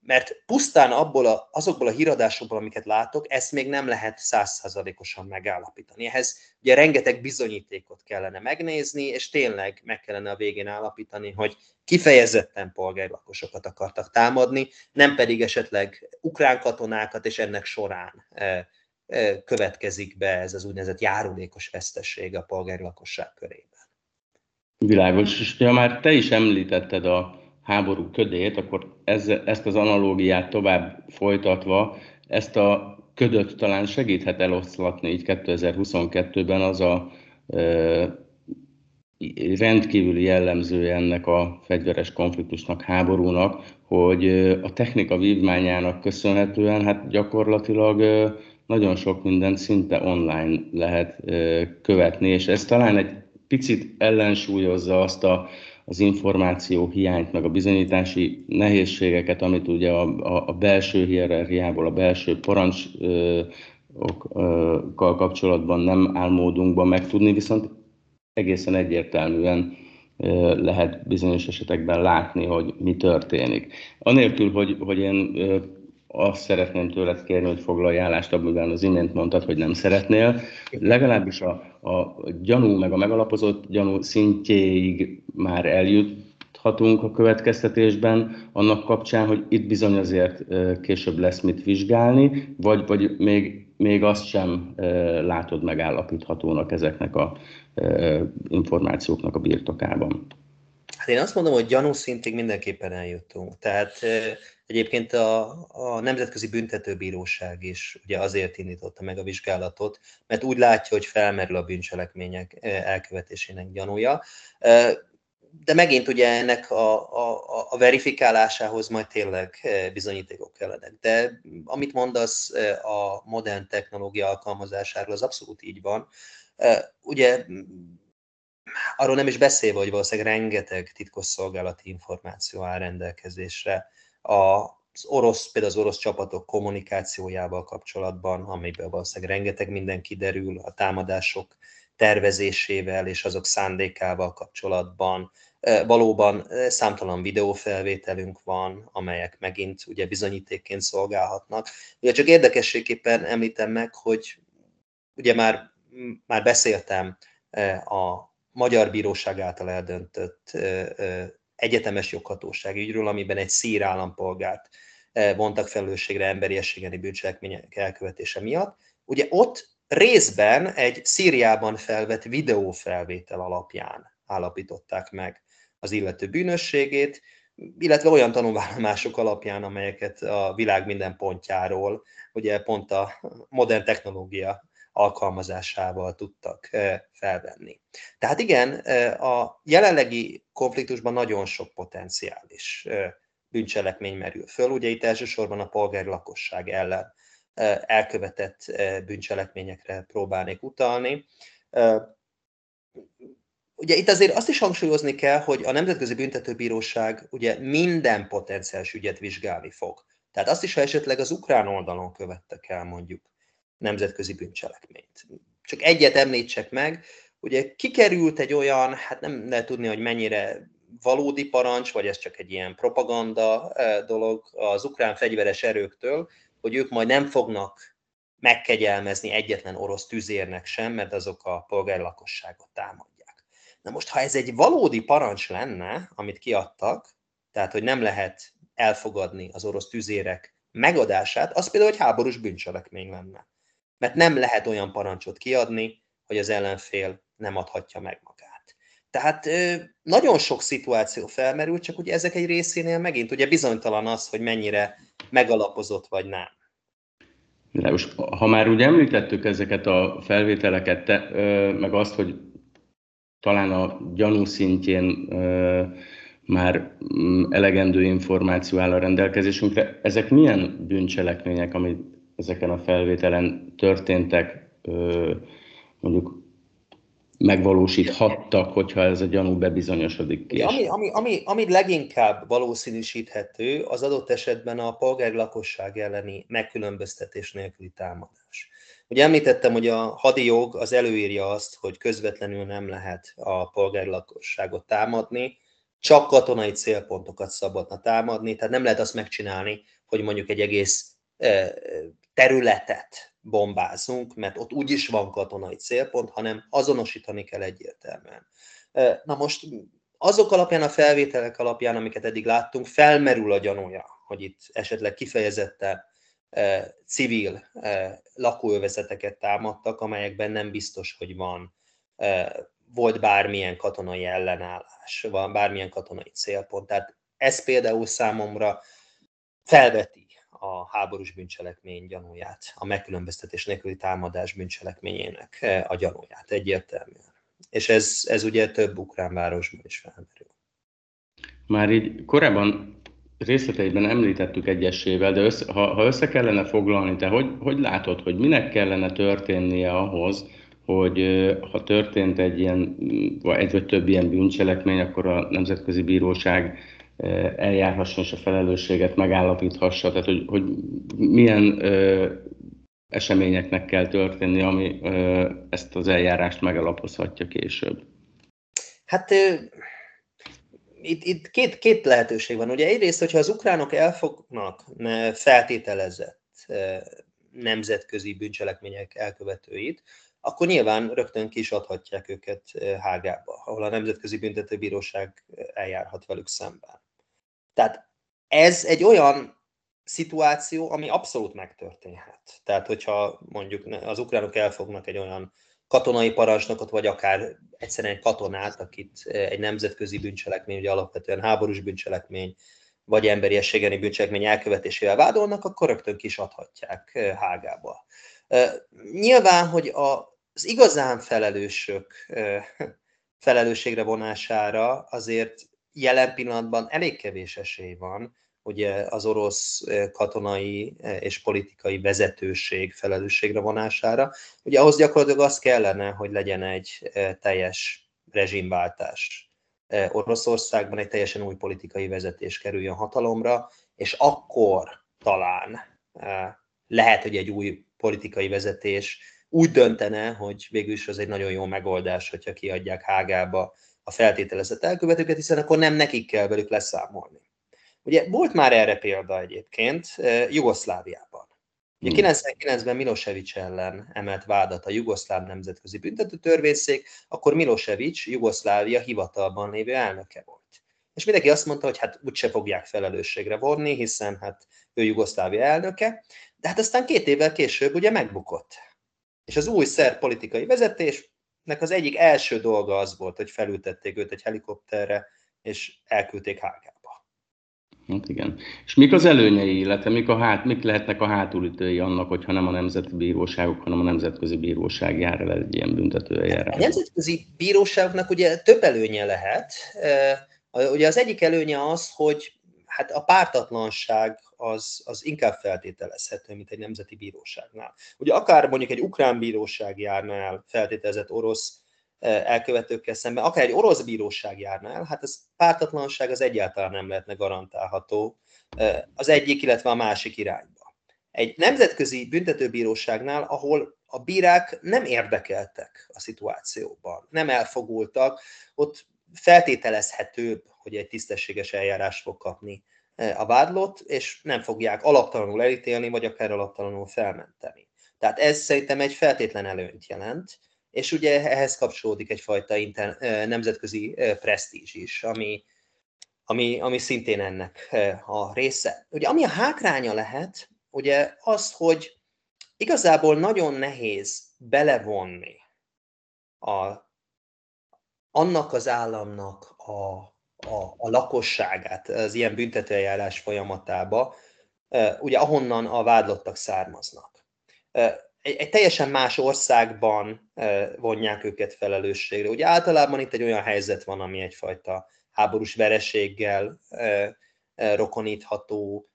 Mert pusztán abból a, azokból a híradásokból, amiket látok, ezt még nem lehet százszázalékosan megállapítani. Ehhez ugye rengeteg bizonyítékot kellene megnézni, és tényleg meg kellene a végén állapítani, hogy kifejezetten polgárlakosokat akartak támadni, nem pedig esetleg ukrán katonákat, és ennek során e, e, következik be ez az úgynevezett járulékos vesztesség a polgári lakosság körében. Világos, és ha már te is említetted a háború ködét, akkor ez, ezt az analógiát tovább folytatva, ezt a ködöt talán segíthet eloszlatni így 2022-ben az a e, rendkívüli jellemzője ennek a fegyveres konfliktusnak, háborúnak, hogy a technika vívmányának köszönhetően hát gyakorlatilag nagyon sok mindent szinte online lehet követni, és ez talán egy picit ellensúlyozza azt a az információ hiányt, meg a bizonyítási nehézségeket, amit ugye a, a, a belső hierarchiából, a belső parancsokkal kapcsolatban nem áll módunkban megtudni, viszont egészen egyértelműen lehet bizonyos esetekben látni, hogy mi történik. Anélkül, hogy, hogy én azt szeretném tőled kérni, hogy foglalj állást amiben az imént mondtad, hogy nem szeretnél. Legalábbis a, a gyanú meg a megalapozott gyanú szintjéig már eljuthatunk a következtetésben, annak kapcsán, hogy itt bizony azért később lesz mit vizsgálni, vagy, vagy még, még azt sem látod megállapíthatónak ezeknek a információknak a birtokában. Hát én azt mondom, hogy gyanú szintig mindenképpen eljutunk. Tehát Egyébként a, a Nemzetközi Büntetőbíróság is ugye azért indította meg a vizsgálatot, mert úgy látja, hogy felmerül a bűncselekmények elkövetésének gyanúja. De megint ugye ennek a, a, a verifikálásához majd tényleg bizonyítékok kellenek. De amit mondasz a modern technológia alkalmazásáról, az abszolút így van. Ugye arról nem is beszélve, hogy valószínűleg rengeteg titkosszolgálati információ áll rendelkezésre az orosz, például az orosz csapatok kommunikációjával kapcsolatban, amiből valószínűleg rengeteg minden kiderül, a támadások tervezésével és azok szándékával kapcsolatban. Valóban számtalan videófelvételünk van, amelyek megint ugye bizonyítékként szolgálhatnak. Ugye csak érdekességképpen említem meg, hogy ugye már, már beszéltem a Magyar Bíróság által eldöntött egyetemes joghatóság ügyről, amiben egy szír állampolgárt vontak felelősségre emberiességeni bűncselekmények elkövetése miatt. Ugye ott részben egy Szíriában felvett videófelvétel alapján állapították meg az illető bűnösségét, illetve olyan tanulvállalások alapján, amelyeket a világ minden pontjáról, ugye pont a modern technológia alkalmazásával tudtak felvenni. Tehát igen, a jelenlegi konfliktusban nagyon sok potenciális bűncselekmény merül föl. Ugye itt elsősorban a polgári lakosság ellen elkövetett bűncselekményekre próbálnék utalni. Ugye itt azért azt is hangsúlyozni kell, hogy a Nemzetközi Büntetőbíróság ugye minden potenciális ügyet vizsgálni fog. Tehát azt is, ha esetleg az ukrán oldalon követtek el mondjuk nemzetközi bűncselekményt. Csak egyet említsek meg, ugye kikerült egy olyan, hát nem lehet tudni, hogy mennyire valódi parancs, vagy ez csak egy ilyen propaganda eh, dolog az ukrán fegyveres erőktől, hogy ők majd nem fognak megkegyelmezni egyetlen orosz tüzérnek sem, mert azok a polgári lakosságot támadják. Na most, ha ez egy valódi parancs lenne, amit kiadtak, tehát, hogy nem lehet elfogadni az orosz tüzérek megadását, az például egy háborús bűncselekmény lenne mert nem lehet olyan parancsot kiadni, hogy az ellenfél nem adhatja meg magát. Tehát nagyon sok szituáció felmerül, csak ugye ezek egy részénél megint ugye bizonytalan az, hogy mennyire megalapozott vagy nem. Most, ha már úgy említettük ezeket a felvételeket, te, meg azt, hogy talán a gyanú szintjén már mm, elegendő információ áll a rendelkezésünkre, ezek milyen bűncselekmények, amit ezeken a felvételen történtek, mondjuk megvalósíthattak, hogyha ez a gyanú bebizonyosodik ki. Ami, ami, ami, ami leginkább valószínűsíthető, az adott esetben a polgári lakosság elleni megkülönböztetés nélküli támadás. Ugye említettem, hogy a hadi jog az előírja azt, hogy közvetlenül nem lehet a polgári lakosságot támadni, csak katonai célpontokat szabadna támadni, tehát nem lehet azt megcsinálni, hogy mondjuk egy egész területet bombázunk, mert ott úgyis van katonai célpont, hanem azonosítani kell egyértelműen. Na most azok alapján, a felvételek alapján, amiket eddig láttunk, felmerül a gyanúja, hogy itt esetleg kifejezetten civil lakóövezeteket támadtak, amelyekben nem biztos, hogy van volt bármilyen katonai ellenállás, van bármilyen katonai célpont. Tehát ez például számomra felveti a háborús bűncselekmény gyanúját, a megkülönböztetés nélküli támadás bűncselekményének a gyanúját egyértelműen. És ez, ez ugye több ukrán városban is felmerül. Már így korábban részleteiben említettük egyesével, de össze, ha, ha össze kellene foglalni, te hogy, hogy látod, hogy minek kellene történnie ahhoz, hogy ha történt egy ilyen, vagy egy vagy több ilyen bűncselekmény, akkor a Nemzetközi Bíróság eljárhasson és a felelősséget megállapíthassa, tehát hogy, hogy milyen ö, eseményeknek kell történni, ami ö, ezt az eljárást megalapozhatja később. Hát itt, itt két, két lehetőség van. Ugye egyrészt, hogyha az ukránok elfognak feltételezett nemzetközi bűncselekmények elkövetőit, akkor nyilván rögtön ki is adhatják őket Hágába, ahol a Nemzetközi Büntetőbíróság eljárhat velük szemben. Tehát ez egy olyan szituáció, ami abszolút megtörténhet. Tehát, hogyha mondjuk az ukránok elfognak egy olyan katonai parancsnokot, vagy akár egyszerűen egy katonát, akit egy nemzetközi bűncselekmény, ugye alapvetően háborús bűncselekmény, vagy emberi elleni bűncselekmény elkövetésével vádolnak, akkor rögtön kis adhatják Hágába. Nyilván, hogy az igazán felelősök felelősségre vonására azért jelen pillanatban elég kevés esély van, ugye az orosz katonai és politikai vezetőség felelősségre vonására. Ugye ahhoz gyakorlatilag az kellene, hogy legyen egy teljes rezsimváltás Oroszországban, egy teljesen új politikai vezetés kerüljön hatalomra, és akkor talán lehet, hogy egy új politikai vezetés úgy döntene, hogy végül is az egy nagyon jó megoldás, hogyha kiadják Hágába a feltételezett elkövetőket, hiszen akkor nem nekik kell velük leszámolni. Ugye volt már erre példa egyébként Jugoszláviában. Ugye 99-ben hmm. Milosevic ellen emelt vádat a Jugoszláv Nemzetközi Büntető Törvényszék, akkor Milosevic Jugoszlávia hivatalban lévő elnöke volt. És mindenki azt mondta, hogy hát úgyse fogják felelősségre vonni, hiszen hát ő Jugoszlávia elnöke, de hát aztán két évvel később ugye megbukott. És az új szerb politikai vezetésnek az egyik első dolga az volt, hogy felültették őt egy helikopterre, és elküldték Hágába. Hát igen. És mik az előnyei, illetve mik, a hát, mik lehetnek a hátulütői annak, hogyha nem a nemzeti bíróságok, hanem a nemzetközi bíróság jár el egy ilyen büntetőeljárás? A nemzetközi bíróságoknak ugye több előnye lehet. Ugye az egyik előnye az, hogy hát a pártatlanság az, az inkább feltételezhető, mint egy nemzeti bíróságnál. Ugye akár mondjuk egy ukrán bíróság járna el feltételezett orosz elkövetőkkel szemben, akár egy orosz bíróság járna el, hát ez pártatlanság az egyáltalán nem lehetne garantálható az egyik, illetve a másik irányba. Egy nemzetközi büntetőbíróságnál, ahol a bírák nem érdekeltek a szituációban, nem elfogultak, ott feltételezhetőbb, hogy egy tisztességes eljárás fog kapni a vádlott, és nem fogják alaptalanul elítélni, vagy akár alaptalanul felmenteni. Tehát ez szerintem egy feltétlen előnyt jelent, és ugye ehhez kapcsolódik egyfajta inter, nemzetközi presztízs is, ami, ami, ami szintén ennek a része. Ugye ami a hátránya lehet, ugye az, hogy igazából nagyon nehéz belevonni a, annak az államnak a, a, a lakosságát az ilyen büntetőeljárás folyamatába, ugye ahonnan a vádlottak származnak egy, egy teljesen más országban vonják őket felelősségre. Ugye általában itt egy olyan helyzet van, ami egyfajta háborús vereséggel rokonítható,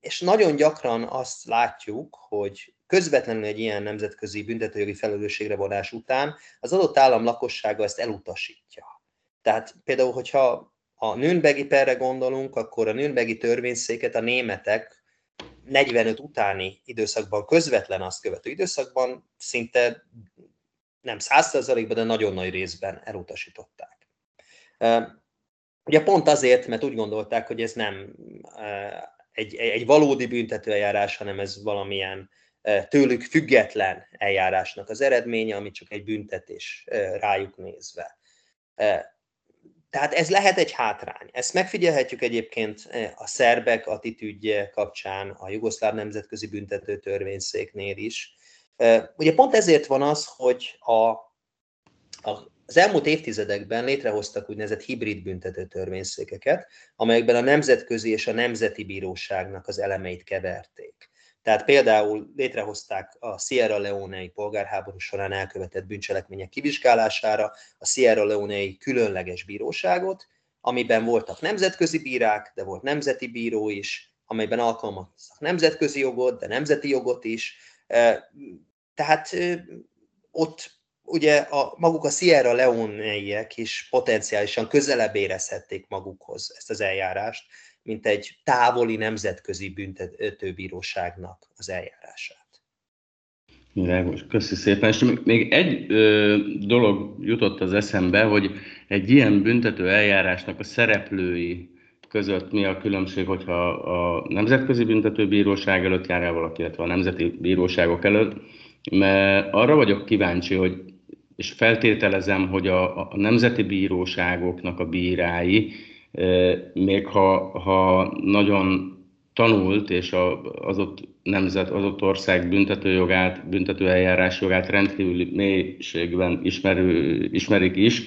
és nagyon gyakran azt látjuk, hogy közvetlenül egy ilyen nemzetközi büntetőjogi felelősségre vonás után az adott állam lakossága ezt elutasítja. Tehát például, hogyha a Nürnbergi perre gondolunk, akkor a Nürnbergi törvényszéket a németek 45 utáni időszakban, közvetlen azt követő időszakban szinte nem 100%-ban, de nagyon nagy részben elutasították. Ugye pont azért, mert úgy gondolták, hogy ez nem egy, egy valódi büntetőeljárás, hanem ez valamilyen tőlük független eljárásnak az eredménye, ami csak egy büntetés rájuk nézve. Tehát ez lehet egy hátrány. Ezt megfigyelhetjük egyébként a szerbek attitűdje kapcsán, a Jugoszláv Nemzetközi Büntető Törvényszéknél is. Ugye pont ezért van az, hogy a, a az elmúlt évtizedekben létrehoztak úgynevezett hibrid büntető törvényszékeket, amelyekben a nemzetközi és a nemzeti bíróságnak az elemeit keverték. Tehát például létrehozták a Sierra Leone-i polgárháború során elkövetett bűncselekmények kivizsgálására a Sierra Leone-i különleges bíróságot, amiben voltak nemzetközi bírák, de volt nemzeti bíró is, amelyben alkalmaztak nemzetközi jogot, de nemzeti jogot is. Tehát ott ugye a, maguk a Sierra Leone-iek is potenciálisan közelebb érezhették magukhoz ezt az eljárást, mint egy távoli nemzetközi büntetőbíróságnak az eljárását. Világos, köszi szépen. És még egy ö, dolog jutott az eszembe, hogy egy ilyen büntető eljárásnak a szereplői között mi a különbség, hogyha a Nemzetközi Büntetőbíróság előtt jár el valaki, illetve a Nemzeti Bíróságok előtt, mert arra vagyok kíváncsi, hogy és feltételezem, hogy a, a nemzeti bíróságoknak a bírái, még ha, ha nagyon tanult, és az ott nemzet, az ott ország büntetőjogát, büntetőeljárás jogát rendkívüli mélységben ismerő, ismerik is.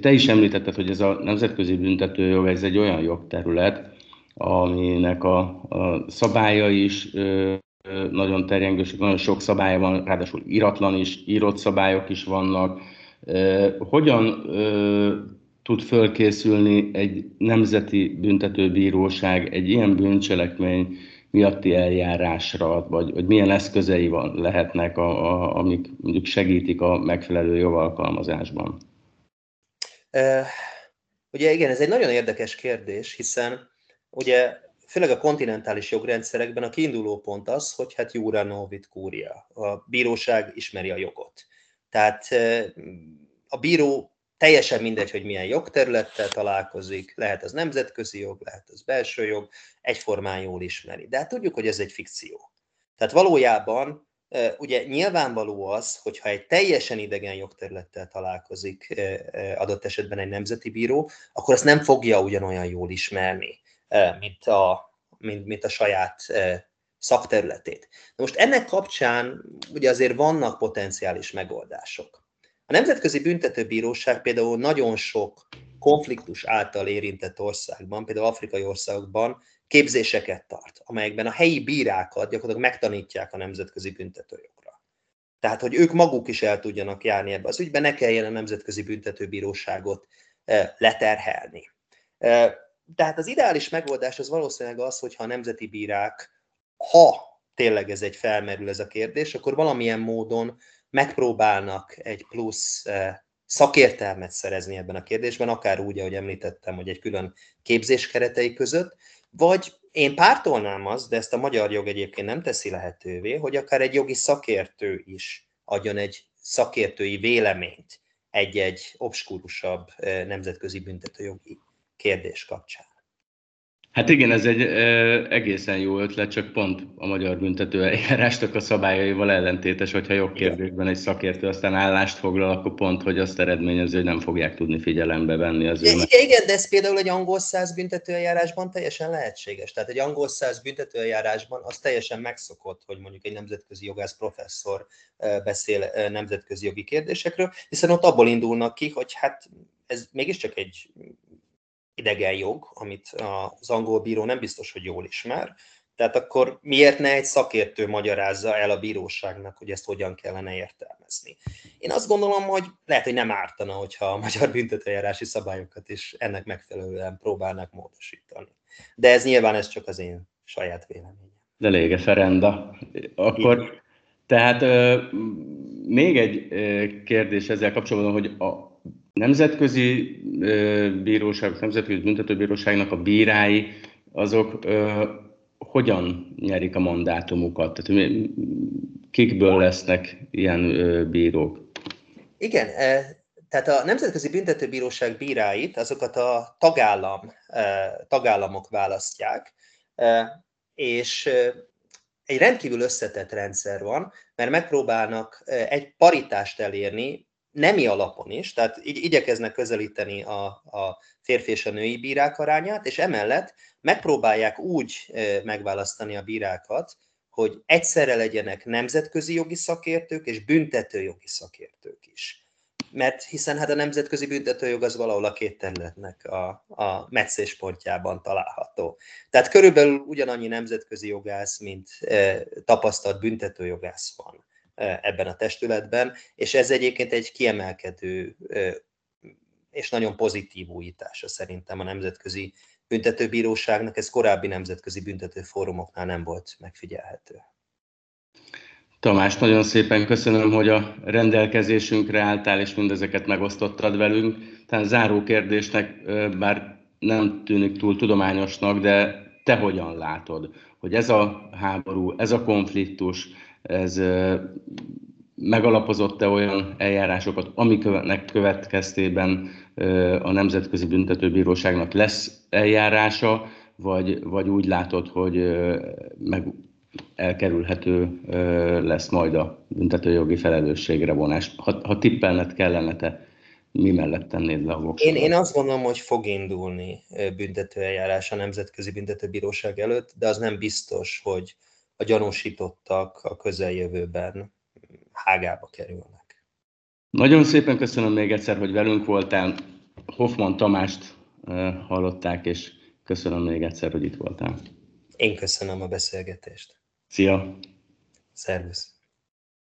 Te is említetted, hogy ez a nemzetközi büntetőjog, ez egy olyan jogterület, aminek a, a szabálya is nagyon terjengős, nagyon sok szabály van, ráadásul iratlan is, írott szabályok is vannak. Hogyan tud fölkészülni egy nemzeti büntetőbíróság egy ilyen bűncselekmény miatti eljárásra, vagy, vagy milyen eszközei van, lehetnek, a, a, amik mondjuk segítik a megfelelő jogalkalmazásban? Uh, ugye igen, ez egy nagyon érdekes kérdés, hiszen ugye főleg a kontinentális jogrendszerekben a kiinduló pont az, hogy hát jura novit kúria, a bíróság ismeri a jogot. Tehát a bíró teljesen mindegy, hogy milyen jogterülettel találkozik, lehet az nemzetközi jog, lehet az belső jog, egyformán jól ismeri. De hát tudjuk, hogy ez egy fikció. Tehát valójában ugye nyilvánvaló az, hogyha egy teljesen idegen jogterülettel találkozik adott esetben egy nemzeti bíró, akkor azt nem fogja ugyanolyan jól ismerni, mint a, mint, mint a saját szakterületét. De most ennek kapcsán ugye azért vannak potenciális megoldások. A Nemzetközi Büntetőbíróság például nagyon sok konfliktus által érintett országban, például afrikai országokban képzéseket tart, amelyekben a helyi bírákat gyakorlatilag megtanítják a nemzetközi büntetőjogra. Tehát, hogy ők maguk is el tudjanak járni ebbe az ügyben, ne kelljen a Nemzetközi Büntetőbíróságot leterhelni tehát az ideális megoldás az valószínűleg az, hogyha a nemzeti bírák, ha tényleg ez egy felmerül ez a kérdés, akkor valamilyen módon megpróbálnak egy plusz szakértelmet szerezni ebben a kérdésben, akár úgy, ahogy említettem, hogy egy külön képzés keretei között, vagy én pártolnám azt, de ezt a magyar jog egyébként nem teszi lehetővé, hogy akár egy jogi szakértő is adjon egy szakértői véleményt egy-egy obskurusabb eh, nemzetközi büntetőjogi kérdés kapcsán. Hát igen, ez egy e, egészen jó ötlet, csak pont a magyar büntető eljárástok a szabályaival ellentétes, hogyha jogkérdésben egy szakértő aztán állást foglal, akkor pont, hogy azt eredményező, hogy nem fogják tudni figyelembe venni az ő. Igen, igen, de ez például egy angol száz büntetőeljárásban teljesen lehetséges. Tehát egy angol száz büntetőeljárásban az teljesen megszokott, hogy mondjuk egy nemzetközi jogász professzor beszél nemzetközi jogi kérdésekről, hiszen ott abból indulnak ki, hogy hát ez mégiscsak egy idegen jog, amit az angol bíró nem biztos, hogy jól ismer, tehát akkor miért ne egy szakértő magyarázza el a bíróságnak, hogy ezt hogyan kellene értelmezni? Én azt gondolom, hogy lehet, hogy nem ártana, hogyha a magyar büntetőjárási szabályokat is ennek megfelelően próbálnak módosítani. De ez nyilván ez csak az én saját véleményem. De lége Ferenda. Akkor tehát még egy kérdés ezzel kapcsolatban, hogy a, nemzetközi bíróság, nemzetközi büntetőbíróságnak a bírái, azok hogyan nyerik a mandátumukat? Tehát kikből lesznek ilyen bírók? Igen, tehát a Nemzetközi Büntetőbíróság bíráit, azokat a tagállam, tagállamok választják, és egy rendkívül összetett rendszer van, mert megpróbálnak egy paritást elérni, nemi alapon is, tehát igyekeznek közelíteni a, a férfi és a női bírák arányát, és emellett megpróbálják úgy megválasztani a bírákat, hogy egyszerre legyenek nemzetközi jogi szakértők és büntetőjogi szakértők is mert hiszen hát a nemzetközi büntetőjog az valahol a két területnek a, a meccéspontjában található. Tehát körülbelül ugyanannyi nemzetközi jogász, mint e, tapasztalt büntetőjogász van ebben a testületben, és ez egyébként egy kiemelkedő és nagyon pozitív újítása szerintem a Nemzetközi Büntetőbíróságnak, ez korábbi nemzetközi büntetőfórumoknál nem volt megfigyelhető. Tamás, nagyon szépen köszönöm, hogy a rendelkezésünkre álltál, és mindezeket megosztottad velünk. Tehát záró kérdésnek, bár nem tűnik túl tudományosnak, de te hogyan látod, hogy ez a háború, ez a konfliktus, ez megalapozott-e olyan eljárásokat, amiknek következtében a Nemzetközi Büntetőbíróságnak lesz eljárása, vagy, vagy úgy látod, hogy meg elkerülhető lesz majd a büntetőjogi felelősségre vonás. Ha, ha tippelned kellene, te mi mellett tennéd le a voksodat? Én, én azt gondolom, hogy fog indulni büntetőeljárás a Nemzetközi Büntetőbíróság előtt, de az nem biztos, hogy a gyanúsítottak a közeljövőben hágába kerülnek. Nagyon szépen köszönöm még egyszer, hogy velünk voltál. Hoffman Tamást hallották, és köszönöm még egyszer, hogy itt voltál. Én köszönöm a beszélgetést. Szia! Szervusz!